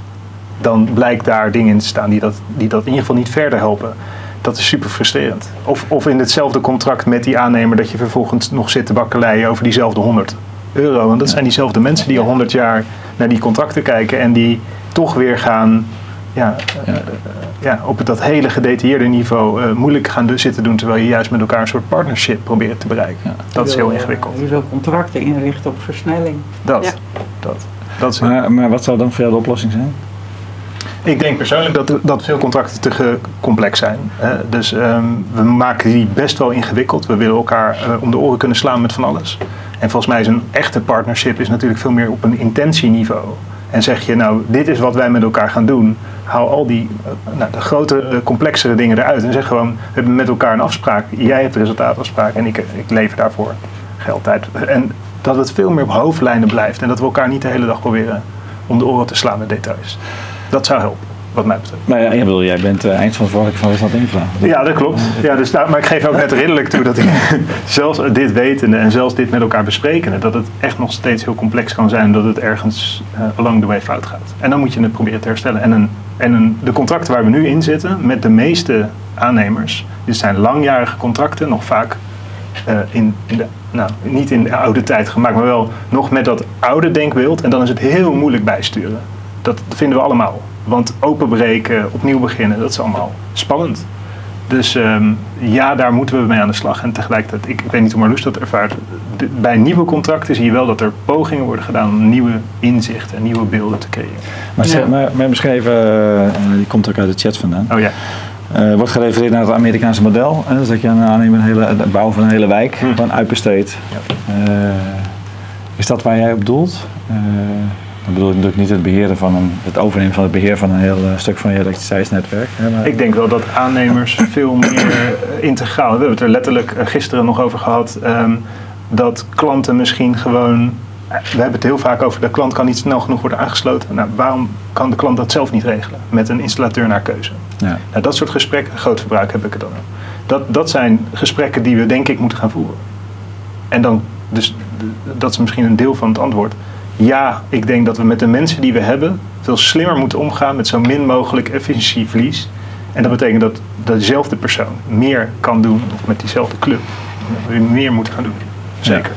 dan blijkt daar dingen in te staan die dat, die dat in ieder geval niet verder helpen. Dat is super frustrerend. Of, of in hetzelfde contract met die aannemer dat je vervolgens nog zit te bakkeleien over diezelfde 100 euro. Want dat zijn diezelfde mensen die al 100 jaar naar die contracten kijken en die toch weer gaan ja, Ja. eh, ja, op dat hele gedetailleerde niveau eh, moeilijk gaan do- zitten doen, terwijl je juist met elkaar een soort partnership probeert te bereiken. Ja. Dat is heel wil, ingewikkeld. eh, Je wil contracten inrichten op versnelling. Dat, Ja. dat, dat is Maar, maar wat zou dan voor jou de oplossing zijn? Ik denk persoonlijk dat, dat veel contracten te complex zijn. Dus ehm, we maken die best wel ingewikkeld. We willen elkaar eh, om de oren kunnen slaan met van alles. En volgens mij is een echte partnership is natuurlijk veel meer op een intentieniveau. En zeg je nou, dit is wat wij met elkaar gaan doen. haal al die eh, nou, de grote, eh, complexere dingen eruit. En zeg gewoon, we hebben met elkaar een afspraak. Jij hebt de resultaatafspraak en ik, ik lever daarvoor geld uit. En dat het veel meer op hoofdlijnen blijft. En dat we elkaar niet de hele dag proberen om de oren te slaan met details. Dat zou helpen, wat mij betreft. Nou ja, ik bedoel, jij bent uh, eindverantwoordelijk van Westland Infra. Ja, dat klopt. Ja, dus, nou, maar ik geef ook net redelijk toe dat ik [laughs] zelfs dit wetende en zelfs dit met elkaar besprekende, dat het echt nog steeds heel complex kan zijn dat het ergens uh, along the way fout gaat. En dan moet je het proberen te herstellen. En, een, en een, de contracten waar we nu in zitten met de meeste aannemers, dit zijn langjarige contracten, nog vaak uh, in, in de, nou, niet in de oude tijd gemaakt, maar wel nog met dat oude denkbeeld. En dan is het heel moeilijk bijsturen. Dat vinden we allemaal. Want openbreken, opnieuw beginnen, dat is allemaal spannend. Dus um, ja, daar moeten we mee aan de slag. En tegelijkertijd, ik, ik weet niet hoe Marloes dat ervaart. De, bij nieuwe contracten zie je wel dat er pogingen worden gedaan om nieuwe inzichten en nieuwe beelden te creëren. Maar, ja. maar, maar beschreven, uh, die komt ook uit de chat vandaan. Oh ja. Uh, wordt gerefereerd naar het Amerikaanse model. Hè? Dus dat je aan aanneemt een hele, het bouwen van een hele wijk, Hm. gewoon uitbesteed. Ja. Uh, is dat waar jij op doelt? Dan bedoel ik natuurlijk niet het beheren van een, het overnemen van het beheer van een heel uh, stuk van je elektriciteitsnetwerk. Hè, maar... Ik denk wel dat aannemers [coughs] veel meer uh, integraal. We hebben het er letterlijk uh, gisteren nog over gehad. Um, dat klanten misschien gewoon. We hebben het heel vaak over de klant kan niet snel genoeg worden aangesloten. Nou, waarom kan de klant dat zelf niet regelen? Met een installateur naar keuze. Ja. Nou, dat soort gesprekken, groot verbruik heb ik het dan. Dat, dat zijn gesprekken die we denk ik moeten gaan voeren. En dan, dus dat is misschien een deel van het antwoord ja, ik denk dat we met de mensen die we hebben veel slimmer moeten omgaan met zo min mogelijk efficiëntieverlies. En dat betekent dat, dezelfde persoon meer kan doen, of met diezelfde club, meer moeten gaan doen. Zeker.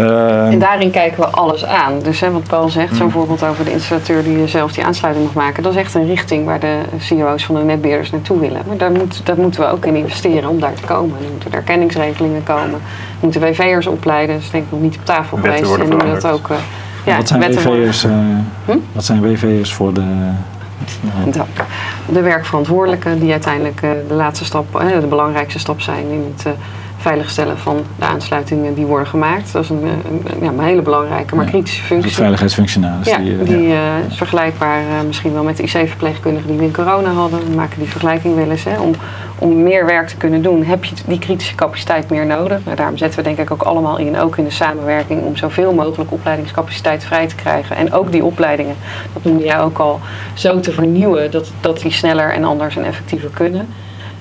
Uh, en daarin kijken we alles aan. Dus hè, wat Paul zegt, zo'n voorbeeld over de installateur die zelf die aansluiting mag maken, dat is echt een richting waar de CEO's van de netbeheerders naartoe willen. Maar daar, moet, daar moeten we ook in investeren om daar te komen. Dan moeten er erkenningsregelingen komen, moeten WV'ers opleiden, dat is denk ik nog niet op tafel Wetten geweest. En hoe dat ook. Uh, ja, wat zijn WV'ers uh, hm? wat zijn WV'ers voor de de werkverantwoordelijken die uiteindelijk de laatste stap, de belangrijkste stap zijn in het veiligstellen van de aansluitingen die worden gemaakt. Dat is een, een, ja, een hele belangrijke, maar kritische functie. Veiligheidsfunctionaris. Ja, die, die ja. is vergelijkbaar misschien wel met de IC-verpleegkundigen die we in corona hadden. We maken die vergelijking wel eens. Hè. Om, om meer werk te kunnen doen heb je die kritische capaciteit meer nodig. Nou, daarom zetten we denk ik ook allemaal in, ook in de samenwerking, om zoveel mogelijk opleidingscapaciteit vrij te krijgen. En ook die opleidingen, dat noemde jij ook al, zo te vernieuwen dat, dat die sneller en anders en effectiever kunnen.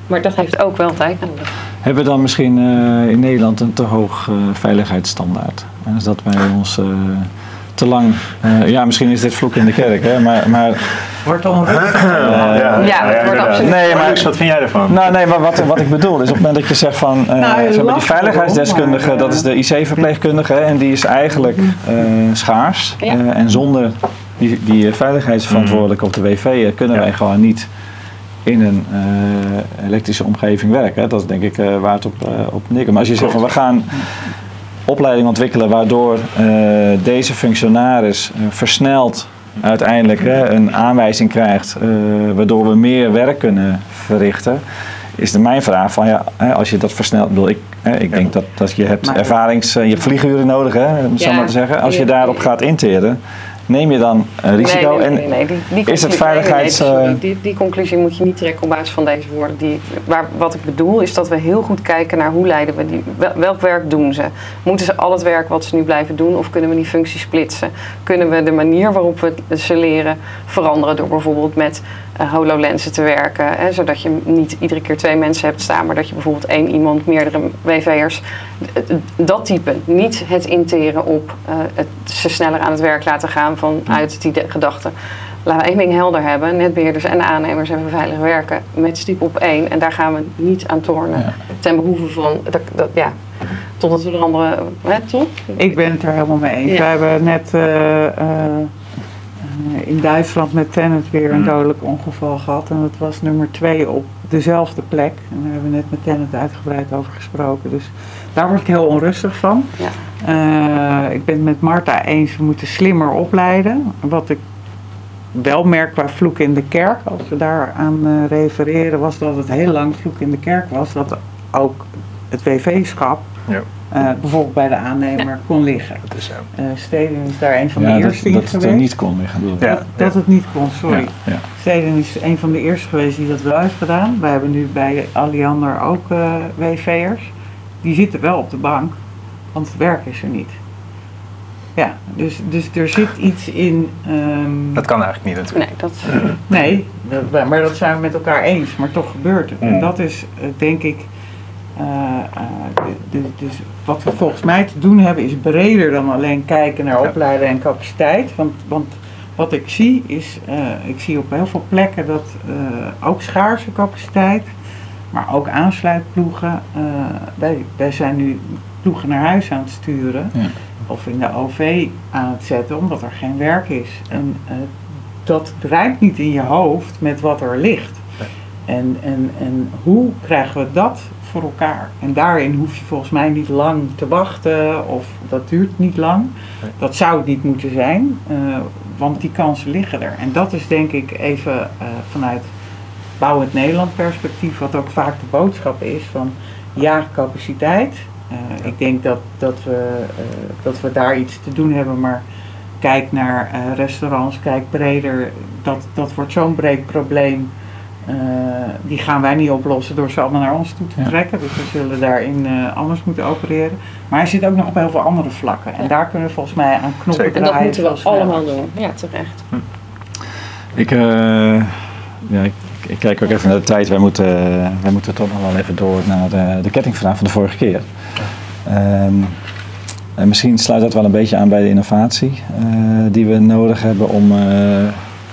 Maar dat heeft ook wel tijd nodig. Hebben we dan misschien uh, in Nederland een te hoog uh, veiligheidsstandaard? En is dat wij ons uh, te lang. ja, misschien is dit vloek in de kerk, hè? Maar. maar wordt onrustig. [laughs] ja, ja, het wordt absoluut. Nee, maar wat vind jij ervan? Nou, nee, maar wat, wat ik bedoel is op het moment dat je zegt van. nou, zeg maar, die veiligheidsdeskundige, dat is de IC-verpleegkundige, en die is eigenlijk schaars. Ja. en zonder die, die veiligheidsverantwoordelijke op de WV kunnen Ja. wij gewoon niet in een uh, elektrische omgeving werken. Dat is denk ik uh, waar het op, uh, op. Maar als je zegt van we gaan opleiding ontwikkelen waardoor deze functionaris versneld uiteindelijk een aanwijzing krijgt waardoor we meer werk kunnen verrichten. Is de mijn vraag van ja, als je dat versnelt, bedoel ik, ik denk dat, dat je hebt ervarings, je hebt vlieguren nodig, hè, om het zo maar te zeggen. Als je daarop gaat interen, neem je dan een risico? Nee, nee, nee, nee. Die, die is het veiligheids... Nee, nee, die, die, conclusie moet je niet trekken op basis van deze woorden. Die, waar, wat ik bedoel is dat we heel goed kijken naar hoe leiden we die... Welk werk doen ze? Moeten ze al het werk wat ze nu blijven doen of kunnen we die functie splitsen? Kunnen we de manier waarop we ze leren veranderen door bijvoorbeeld met HoloLensen te werken? Hè, zodat je niet iedere keer twee mensen hebt staan, maar dat je bijvoorbeeld één iemand, meerdere WV'ers... Dat type. Niet het interen op uh, het, ze sneller aan het werk laten gaan vanuit die gedachte. Laten we één ding helder hebben. Netbeheerders en aannemers hebben veilig werken met stip op één. En daar gaan we niet aan tornen. Ja. Ten behoeve van, dat, dat, ja, totdat we de andere, hè, toch? Ik ben het er helemaal mee eens. Ja. We hebben net uh, uh, in Duitsland met Tennet weer een dodelijk ongeval gehad. En dat was nummer twee op dezelfde plek. En daar hebben we net met Tennet uitgebreid over gesproken. Dus daar word ik heel onrustig van. Ja. Uh, ik ben het met Marta eens, we moeten slimmer opleiden. Wat ik wel merk qua vloek in de kerk, als we daar aan uh, refereren, was dat het heel lang vloek in de kerk was. Dat ook het WV-schap ja. Eh, bijvoorbeeld bij de aannemer kon liggen. Dat is zo. Eh Steden is daar een van de Ja, dat, eerste in dat het er geweest. niet kon liggen. bedoel ik. Ja. Dat, dat het niet kon, sorry. Ja, ja. Steden is een van de eerste geweest die dat wel heeft gedaan. Wij hebben nu bij Alliander ook eh WV'ers. Die zitten wel op de bank, want het werk is er niet. Ja, dus, dus er zit iets in. ehm, Dat kan eigenlijk niet natuurlijk. Nee, dat, Nee, dat- maar dat zijn we met elkaar eens, maar toch gebeurt het. En Mm. dat is denk ik. De- dus wat we volgens mij te doen hebben is breder dan alleen kijken naar opleiden en capaciteit. Want, want wat ik zie is, eh, ik zie op heel veel plekken dat ook schaarse capaciteit, maar ook aansluitploegen. eh, wij, wij zijn nu ploegen naar huis aan het sturen Ja. of in de OV aan het zetten omdat er geen werk is. En dat draait niet in je hoofd met wat er ligt. En, en, en hoe krijgen we dat voor elkaar? En daarin hoef je volgens mij niet lang te wachten of dat duurt niet lang. Nee. Dat zou het niet moeten zijn, eh, want die kansen liggen er. En dat is denk ik even eh, vanuit bouwend Nederland perspectief, wat ook vaak de boodschap is van ja, capaciteit. Eh, Ik denk dat, dat, we, dat we daar iets te doen hebben, maar kijk naar restaurants, kijk breder. Dat, dat wordt zo'n breed probleem. Eh, die gaan wij niet oplossen door ze allemaal naar ons toe te Ja. trekken. Dus we zullen daarin eh, anders moeten opereren. Maar hij zit ook nog op heel veel andere vlakken. En Ja. daar kunnen we volgens mij aan knoppen Zeker. en draaien. dat moeten we allemaal doen. Ja, terecht. Ik, eh, ja, ik, ik kijk ook even naar de tijd. Wij moeten, wij moeten toch nog wel even door naar de, de kettingvraag van de vorige keer. Ehm, en misschien sluit dat wel een beetje aan bij de innovatie eh, die we nodig hebben om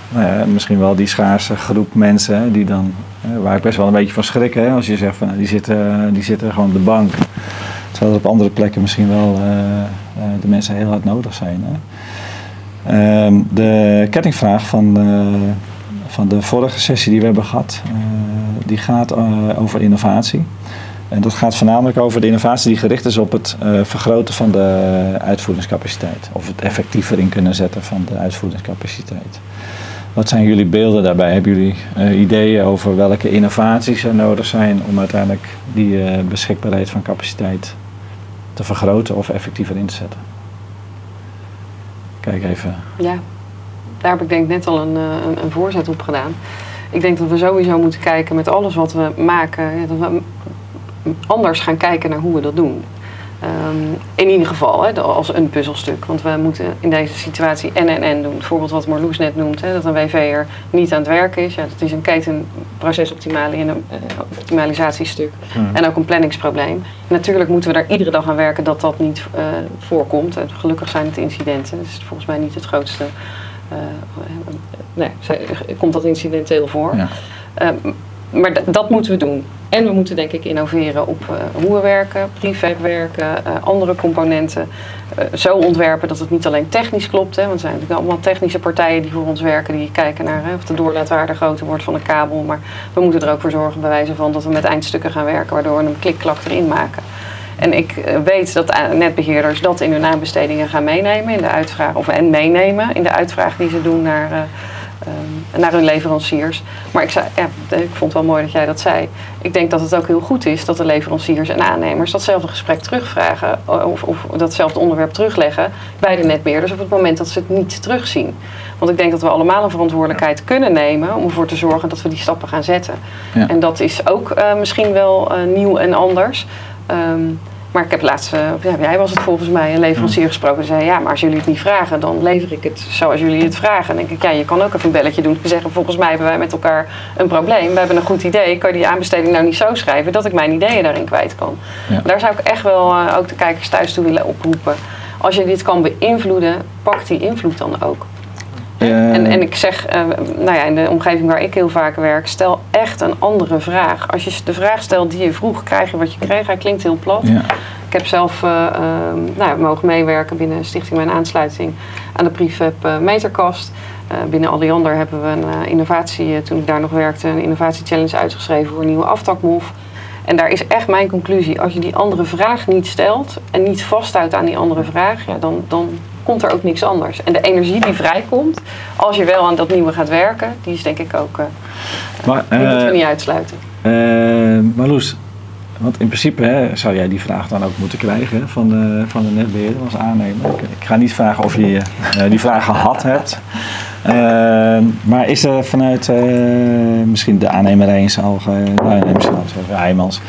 nou misschien wel die schaarse groep mensen die dan, eh, waar ik best wel een beetje van schrik hè, als je zegt van nou, die, zitten, die zitten gewoon op de bank. Terwijl er op andere plekken misschien wel eh, eh, de mensen heel hard nodig zijn. Hè. Ehm, de kettingvraag van, van de vorige sessie die we hebben gehad, eh, die gaat over innovatie. En dat gaat voornamelijk over de innovatie die gericht is op het vergroten van de uitvoeringscapaciteit. Of het effectiever in kunnen zetten van de uitvoeringscapaciteit. Wat zijn jullie beelden daarbij? Hebben jullie eh, ideeën over welke innovaties er nodig zijn om uiteindelijk die eh, beschikbaarheid van capaciteit te vergroten of effectiever in te zetten? Kijk even. Ja, daar heb ik denk ik net al een, eh, een, een voorzet op gedaan. Ik denk dat we sowieso moeten kijken met alles wat we maken, dat we anders gaan kijken naar hoe we dat doen. Ehm, in ieder geval, hè, als een puzzelstuk. Want we moeten in deze situatie en en en doen. Het voorbeeld wat Marloes net noemt, hè, dat een WV'er niet aan het werk is. Ja, dat is een ketenprocesoptimalisatiestuk. Hmm. En ook een planningsprobleem. Natuurlijk moeten we daar iedere dag aan werken dat dat niet eh, voorkomt. En gelukkig zijn het incidenten. Dus volgens mij niet het grootste. eh, nee, komt dat incidenteel voor. Ja. Eh, maar dat moeten we doen. En we moeten denk ik innoveren op eh, hoe we werken, prefab werken, eh, andere componenten. eh, zo ontwerpen dat het niet alleen technisch klopt. Hè, want er zijn natuurlijk allemaal technische partijen die voor ons werken. Die kijken naar hè, of de doorlaatwaarde groter wordt van een kabel. Maar we moeten er ook voor zorgen bij wijze van dat we met eindstukken gaan werken. Waardoor we een klik-klak erin maken. En ik eh, weet dat eh, netbeheerders dat in hun aanbestedingen gaan meenemen in de uitvraag. Of en meenemen in de uitvraag die ze doen naar, eh, ehm, naar hun leveranciers. Maar ik, zei, ja, ik vond het wel mooi dat jij dat zei. Ik denk dat het ook heel goed is dat de leveranciers en aannemers datzelfde gesprek terugvragen. Of, of datzelfde onderwerp terugleggen bij de netbeheerders op het moment dat ze het niet terugzien. Want ik denk dat we allemaal een verantwoordelijkheid kunnen nemen om ervoor te zorgen dat we die stappen gaan zetten. Ja. En dat is ook eh, misschien wel eh, nieuw en anders. Ehm, maar ik heb laatst, eh, ja, jij was het volgens mij, een leverancier gesproken. Die zei, ja, maar als jullie het niet vragen, dan lever ik het zoals jullie het vragen. En dan denk ik, ja, je kan ook even een belletje doen. En zeggen, volgens mij hebben wij met elkaar een probleem. We hebben een goed idee. Kan je die aanbesteding nou niet zo schrijven dat ik mijn ideeën daarin kwijt kan? Ja. Daar zou ik echt wel eh, ook de kijkers thuis toe willen oproepen. Als je dit kan beïnvloeden, pak die invloed dan ook. En, en ik zeg, eh, nou ja, in de omgeving waar ik heel vaak werk, stel echt een andere vraag. Als je de vraag stelt die je vroeg, krijg je wat je kreeg. Hij klinkt heel plat. ja. Ik heb zelf eh, ehm, nou, mogen meewerken binnen Stichting Mijn Aansluiting aan de prefab eh, meterkast. Binnen Alliander hebben we een innovatie, toen ik daar nog werkte, een innovatiechallenge uitgeschreven voor een nieuwe aftakmof. En daar is echt mijn conclusie. Als je die andere vraag niet stelt en niet vasthoudt aan die andere vraag, ja, dan, dan komt er ook niks anders. En de energie die vrijkomt, als je wel aan dat nieuwe gaat werken, die is denk ik ook, eh, Maar, die moeten we eh, niet uitsluiten. eh, Marloes, want in principe hè, zou jij die vraag dan ook moeten krijgen hè, van, de, van de netbeheerder als aannemer. Ik, ik ga niet vragen of je die vraag gehad hebt. Eh, maar is er vanuit eh, misschien de aannemer eens al, uh, nou, misschien even Heijmans,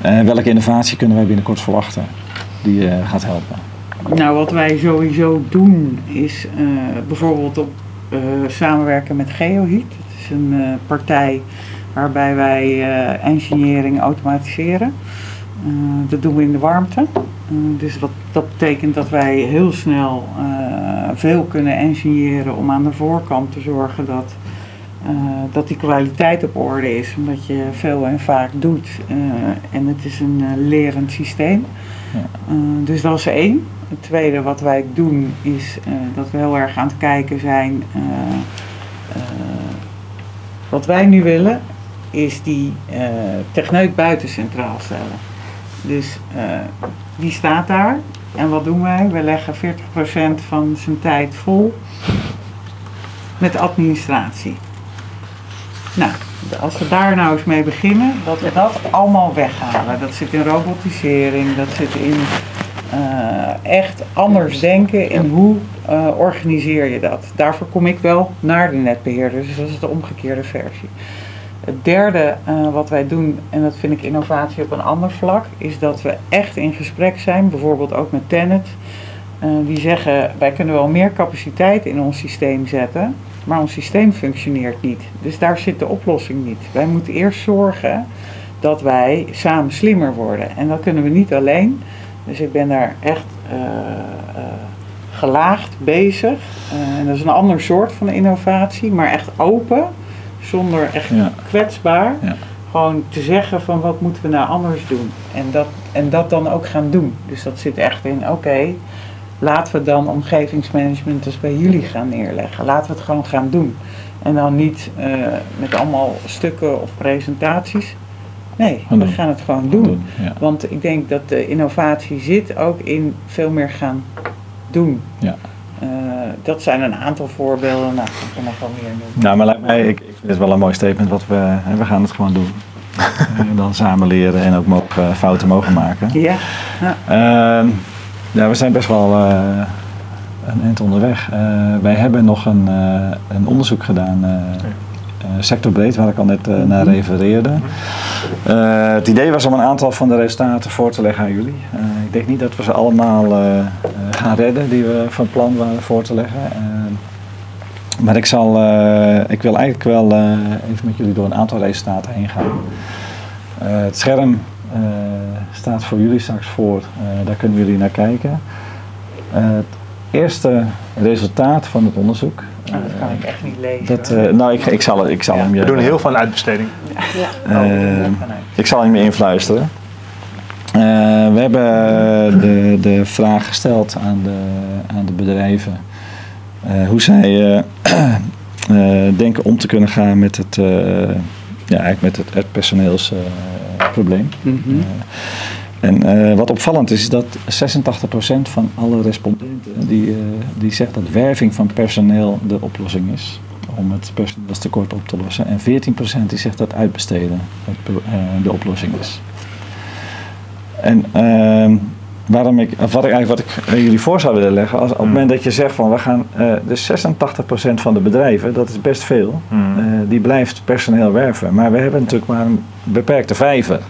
eh, welke innovatie kunnen wij binnenkort verwachten die eh, gaat helpen? Nou, wat wij sowieso doen is eh, bijvoorbeeld op, eh, samenwerken met GeoHeat. Het is een eh, partij waarbij wij eh, engineering automatiseren. Eh, dat doen we in de warmte. Eh, dus wat, dat betekent dat wij heel snel eh, veel kunnen engineeren om aan de voorkant te zorgen dat, eh, dat die kwaliteit op orde is. Omdat je veel en vaak doet eh, en het is een eh, lerend systeem. Eh, dus dat is één. Het tweede wat wij doen is dat we heel erg aan het kijken zijn. wat wij nu willen is die techneut buiten centraal stellen. Dus die staat daar. En wat doen wij? We leggen 40% van zijn tijd vol met administratie. Nou, als we daar nou eens mee beginnen, dat we dat allemaal weghalen. Dat zit in robotisering, dat zit in eh, echt anders denken in hoe eh, organiseer je dat. Daarvoor kom ik wel naar de netbeheerder, dus dat is de omgekeerde versie. Het derde eh, wat wij doen, en dat vind ik innovatie op een ander vlak, is dat we echt in gesprek zijn, bijvoorbeeld ook met Tenet. eh, die zeggen, wij kunnen wel meer capaciteit in ons systeem zetten, maar ons systeem functioneert niet. Dus daar zit de oplossing niet. Wij moeten eerst zorgen dat wij samen slimmer worden. En dat kunnen we niet alleen. Dus ik ben daar echt eh, gelaagd bezig. En dat is een ander soort van innovatie, maar echt open, zonder echt Ja. kwetsbaar. Ja. Gewoon te zeggen van wat moeten we nou anders doen. En dat, en dat dan ook gaan doen. Dus dat zit echt in, oké, laten we dan omgevingsmanagement dus bij jullie gaan neerleggen. Laten we het gewoon gaan doen. En dan niet eh, met allemaal stukken of presentaties. Nee, we gaan het gewoon doen. Ja. Want ik denk dat de innovatie zit ook in veel meer gaan doen. Ja. Eh, dat zijn een aantal voorbeelden. Nou, ik kan nog wel meer noemen. Nou, maar lijkt mij, ik, ik vind het wel een mooi statement wat we, hè, we gaan het gewoon doen. en [laughs] dan samen leren en ook mogen, fouten mogen maken. Ja, Ehm, ja, we zijn best wel eh, een eind onderweg. Eh, wij hebben nog een, eh, een onderzoek gedaan, eh, eh, sectorbreed, waar ik al net eh, naar refereerde. Eh, het idee was om een aantal van de resultaten voor te leggen aan jullie. Eh, ik denk niet dat we ze allemaal eh, eh, gaan redden die we van plan waren voor te leggen. Eh, maar ik, zal, eh, ik wil eigenlijk wel eh, even met jullie door een aantal resultaten heen gaan. Eh, het scherm eh, staat voor jullie straks voor, Eh, daar kunnen jullie naar kijken. Eh, het eerste resultaat van het onderzoek. Nou, dat kan ik echt niet lezen. Dat, eh, nou, ik, ik zal, ik zal Ja. hem je. We doen heel veel aan uitbesteding. Oh, eh, vanuit. ik zal hem je influisteren. Eh, we hebben de, de vraag gesteld aan de, aan de bedrijven eh, hoe zij eh, [clears throat] eh, denken om te kunnen gaan met het, eh, ja, eigenlijk met het, het personeelsprobleem. Mhm. En eh, wat opvallend is, is dat 86% van alle respondenten die, eh, die zegt dat werving van personeel de oplossing is om het personeelstekort op te lossen. En 14% die zegt dat uitbesteden het, eh, de oplossing is. En ehm, waarom ik, wat ik eigenlijk wat ik jullie voor zou willen leggen, als, op het Hmm. moment dat je zegt van we gaan, dus 86% van de bedrijven, dat is best veel, Hmm. die blijft personeel werven. Maar we hebben natuurlijk maar een beperkte vijver.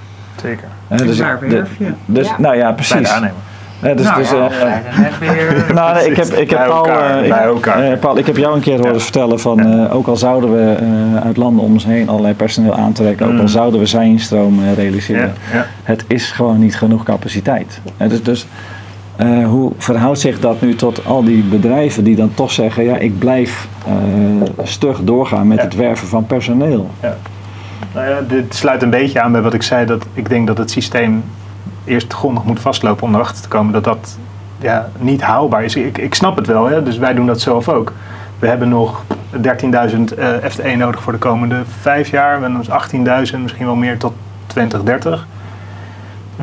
Zeker. Hè, Dus de-? Dus, Ja. Nou ja, Bij de precies. aannemer. Hè, dus, nou dus, ja, eh, [laughs] nou, nee, ik heb, ik heb Bij Paul, elkaar, eh, ik, bij elkaar. eh, Paul, ik heb jou een keer horen Ja. vertellen van, Ja. eh, ook al zouden we eh, uit landen om ons heen allerlei personeel aantrekken, ook al Mm. zouden we zijinstroom eh, realiseren, Ja, ja. het is gewoon niet genoeg capaciteit. Hè, dus dus eh, hoe verhoudt zich dat nu tot al die bedrijven die dan toch zeggen, ja, ik blijf eh, stug doorgaan met Ja. het werven van personeel? Nou ja, dit sluit een beetje aan bij wat ik zei. Dat ik denk dat het systeem eerst grondig moet vastlopen om erachter te komen dat dat ja, niet haalbaar is. Ik, ik snap het wel, hè? dus wij doen dat zelf ook. We hebben nog 13.000 eh FTE nodig voor de komende vijf jaar. We hebben dus 18.000, misschien wel meer tot 2030.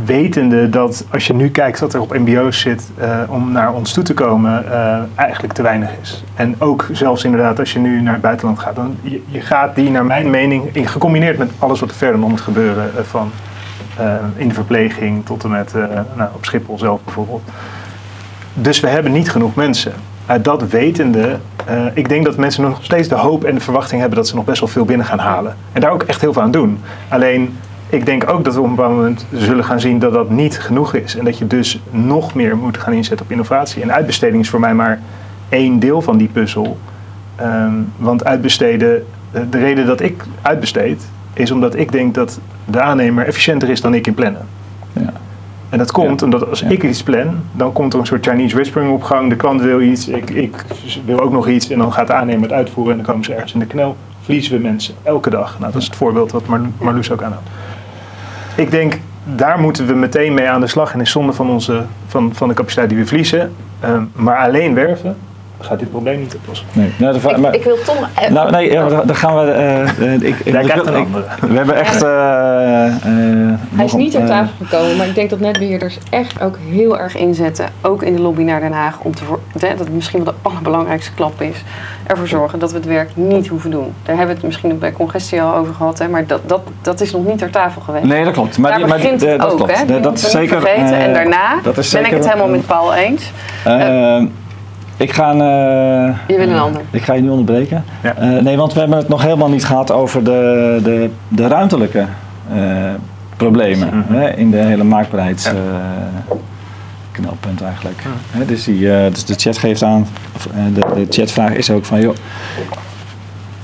Wetende dat als je nu kijkt wat er op MBO's zit eh, om naar ons toe te komen, eh, eigenlijk te weinig is. En ook zelfs inderdaad als je nu naar het buitenland gaat, dan je, je gaat die naar mijn mening, in, gecombineerd met alles wat er verder nog moet gebeuren, eh, van in de verpleging tot en met nou, op Schiphol zelf bijvoorbeeld. Dus we hebben niet genoeg mensen. Uit dat wetende, ik denk dat mensen nog steeds de hoop en de verwachting hebben dat ze nog best wel veel binnen gaan halen. En daar ook echt heel veel aan doen. Alleen, ik denk ook dat we op een bepaald moment zullen gaan zien dat dat niet genoeg is. En dat je dus nog meer moet gaan inzetten op innovatie. En uitbesteding is voor mij maar één deel van die puzzel. Ehm, want uitbesteden, eh, de reden dat ik uitbesteed, is omdat ik denk dat de aannemer efficiënter is dan ik in plannen. Ja. En dat komt Ja. omdat als Ja. ik iets plan, dan komt er een soort Chinese whispering op gang. De klant wil iets, ik, ik wil ook nog iets. En dan gaat de aannemer het uitvoeren en dan komen ze ergens in de knel. Verliezen we mensen, elke dag. Nou, dat is het voorbeeld wat Mar Marloes ook aanhoudt. Ik denk, daar moeten we meteen mee aan de slag. En is zonde van, onze, van, van de capaciteit die we verliezen. Ehm, maar alleen werven gaat dit probleem niet oplossen. Nee, nou, de Ik, maar- ik wil Tom... eh, nou, nee, ja, dan gaan we. eh, eh, ik, ik, Jij ik- krijgt een andere. We hebben echt. eh, eh, Hij is niet ter eh, tafel gekomen, maar ik denk dat netbeheerders echt ook heel erg inzetten, ook in de lobby naar Den Haag, om te dat het misschien wel de allerbelangrijkste klap is, ervoor zorgen dat we het werk niet hoeven doen. Daar hebben we het misschien bij congestie al over gehad, hè, maar dat, dat, dat is nog niet ter tafel geweest. Nee, dat klopt. Maar Daar die- maar begint die- het dat ook, klopt. hè? Dat, Die dat is zeker. vergeten. en daarna dat is ben ik het helemaal met Paul eens. Ik ga. eh, Je wil een ander. Ik ga je nu onderbreken. Ja. Eh, nee, want we hebben het nog helemaal niet gehad over de, de, de ruimtelijke eh, problemen Mhm. hè, in de hele maakbaarheids Ja. eh, knelpunt eigenlijk. Hè, dus, die, eh, dus de chat geeft aan, of, eh, de, de chatvraag is ook van joh,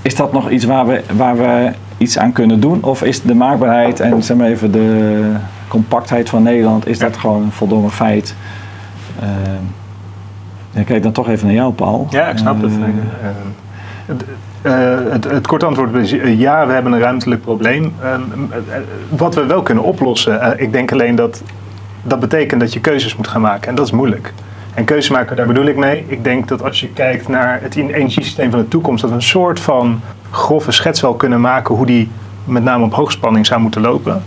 is dat nog iets waar we, waar we iets aan kunnen doen? Of is de maakbaarheid en zeg maar even de compactheid van Nederland, is dat gewoon een voldongen feit? Ik kijk dan toch even naar jou, Paul. Ja, ik snap het. Eh, Eh, het, het, korte antwoord is eh, ja, we hebben een ruimtelijk probleem. Ehm, eh, eh, wat we wel kunnen oplossen, ik denk alleen dat dat betekent dat je keuzes moet gaan maken. En dat is moeilijk. En keuzes maken, daar bedoel ik mee. Ik denk dat als je kijkt naar het energiesysteem van de toekomst, dat we een soort van grove schets wel kunnen maken hoe die met name op hoogspanning zou moeten lopen.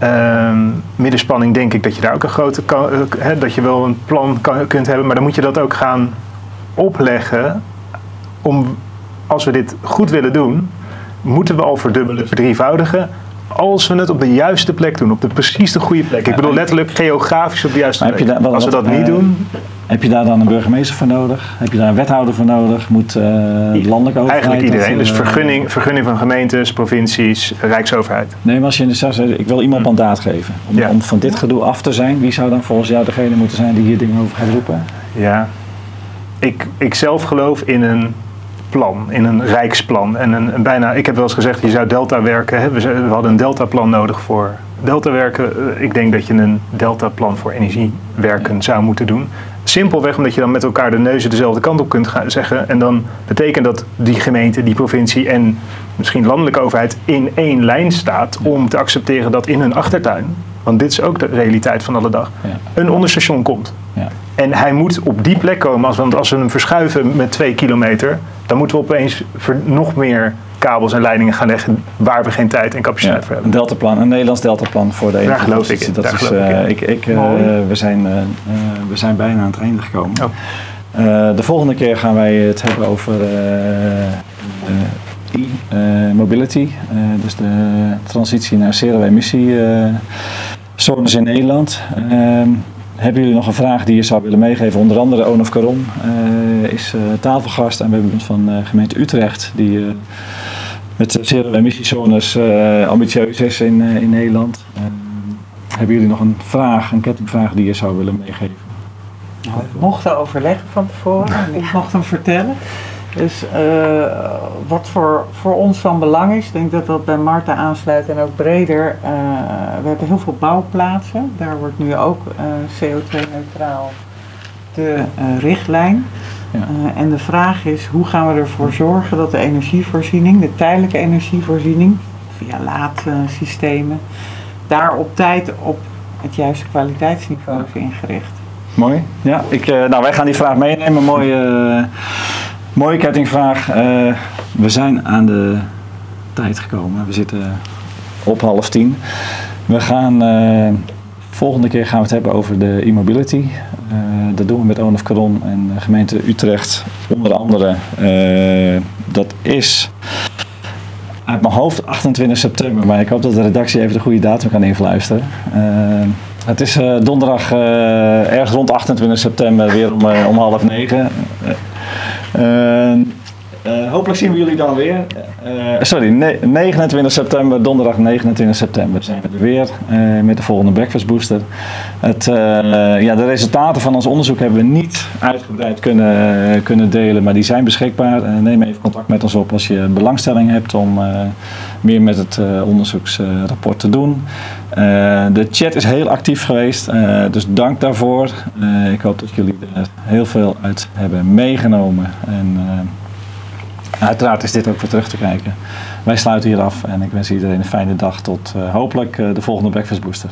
Ehm, middenspanning denk ik dat je daar ook een grote kan, dat je wel een plan kan, kunt hebben, maar dan moet je dat ook gaan opleggen om als we dit goed willen doen, moeten we al verdubbelen, verdrievoudigen. Als we het op de juiste plek doen, op de precies de goede plek. Ik bedoel letterlijk geografisch op de juiste plek. Als we dat niet eh, doen, Heb je daar dan een burgemeester voor nodig? Heb je daar een wethouder voor nodig? Moet eh de landelijke overheid... eigenlijk iedereen. dat, Dus eh, vergunning, vergunning van gemeentes, provincies, rijksoverheid. Nee, maar als je in de stad zegt, ik wil iemand mandaat geven. Om, Ja. om van dit gedoe af te zijn. Wie zou dan volgens jou degene moeten zijn die hier dingen over gaat roepen? Ja. Ik, ik zelf geloof in een plan, in een rijksplan. En een, een bijna, ik heb wel eens gezegd, je zou delta werken. Hè? We, hadden een deltaplan nodig voor delta werken. Eh, Ik denk dat je een deltaplan voor energiewerken zou moeten doen. Simpelweg omdat je dan met elkaar de neuzen dezelfde kant op kunt gaan zeggen. En dan betekent dat die gemeente, die provincie en misschien landelijke overheid in één lijn staat om te accepteren dat in hun achtertuin, want dit is ook de realiteit van alle dag, Ja. een onderstation komt. Ja. En hij moet op die plek komen, want als we hem verschuiven met twee kilometer, dan moeten we opeens nog meer kabels en leidingen gaan leggen waar we geen tijd en capaciteit Ja, voor een hebben. deltaplan, een Nederlands deltaplan voor de Daar geloof ik in, Dat daar is, geloof ik eh, ik, eh, we, zijn, eh, we zijn bijna aan het einde gekomen. Oh. De volgende keer gaan wij het hebben over e-mobility. Dus de transitie naar zero-emissie eh, zones in Nederland. Ehm, hebben jullie nog een vraag die je zou willen meegeven? Onder andere Onaf Caron eh, is eh, tafelgast en we hebben iemand van eh, gemeente Utrecht die met zero-emissiezones eh ambitieus is in, eh, in Nederland. Ehm, hebben jullie nog een vraag, een kettingvraag die je zou willen meegeven? Nou, we mochten overleggen van tevoren en ik mocht hem vertellen. Dus eh, wat voor, voor ons van belang is, ik denk dat dat bij Marta aansluit en ook breder. eh, we hebben heel veel bouwplaatsen. Daar wordt nu ook eh, CO2-neutraal de eh, richtlijn. Ja. Eh, en de vraag is, hoe gaan we ervoor zorgen dat de energievoorziening, de tijdelijke energievoorziening, via laadsystemen, daar op tijd op het juiste kwaliteitsniveau is ingericht. Mooi. Ja, ik, eh, nou, wij gaan die vraag meenemen. Mooie, eh, mooie kettingvraag. We zijn aan de tijd gekomen. We zitten op half tien. We gaan, volgende keer gaan we het hebben over de e-mobility. Eh, dat doen we met Onaf Caron en de gemeente Utrecht. Onder andere, eh, dat is uit mijn hoofd 28 september, maar ik hoop dat de redactie even de goede datum kan influisteren. Eh, het is donderdag ergens rond 28 september weer om, om half negen. Eh, hopelijk zien we jullie dan weer. Eh, sorry, ne- 29 september, donderdag 29 september zijn we er weer eh, met de volgende Breakfast Booster. Het, ja, de resultaten van ons onderzoek hebben we niet uitgebreid kunnen, kunnen delen, maar die zijn beschikbaar. Neem even contact met ons op als je belangstelling hebt om meer met het onderzoeksrapport te doen. De chat is heel actief geweest, dus dank daarvoor. Ik hoop dat jullie er heel veel uit hebben meegenomen. En, uiteraard is dit ook voor terug te kijken. Wij sluiten hier af en ik wens iedereen een fijne dag tot eh, hopelijk eh, de volgende Breakfast Booster.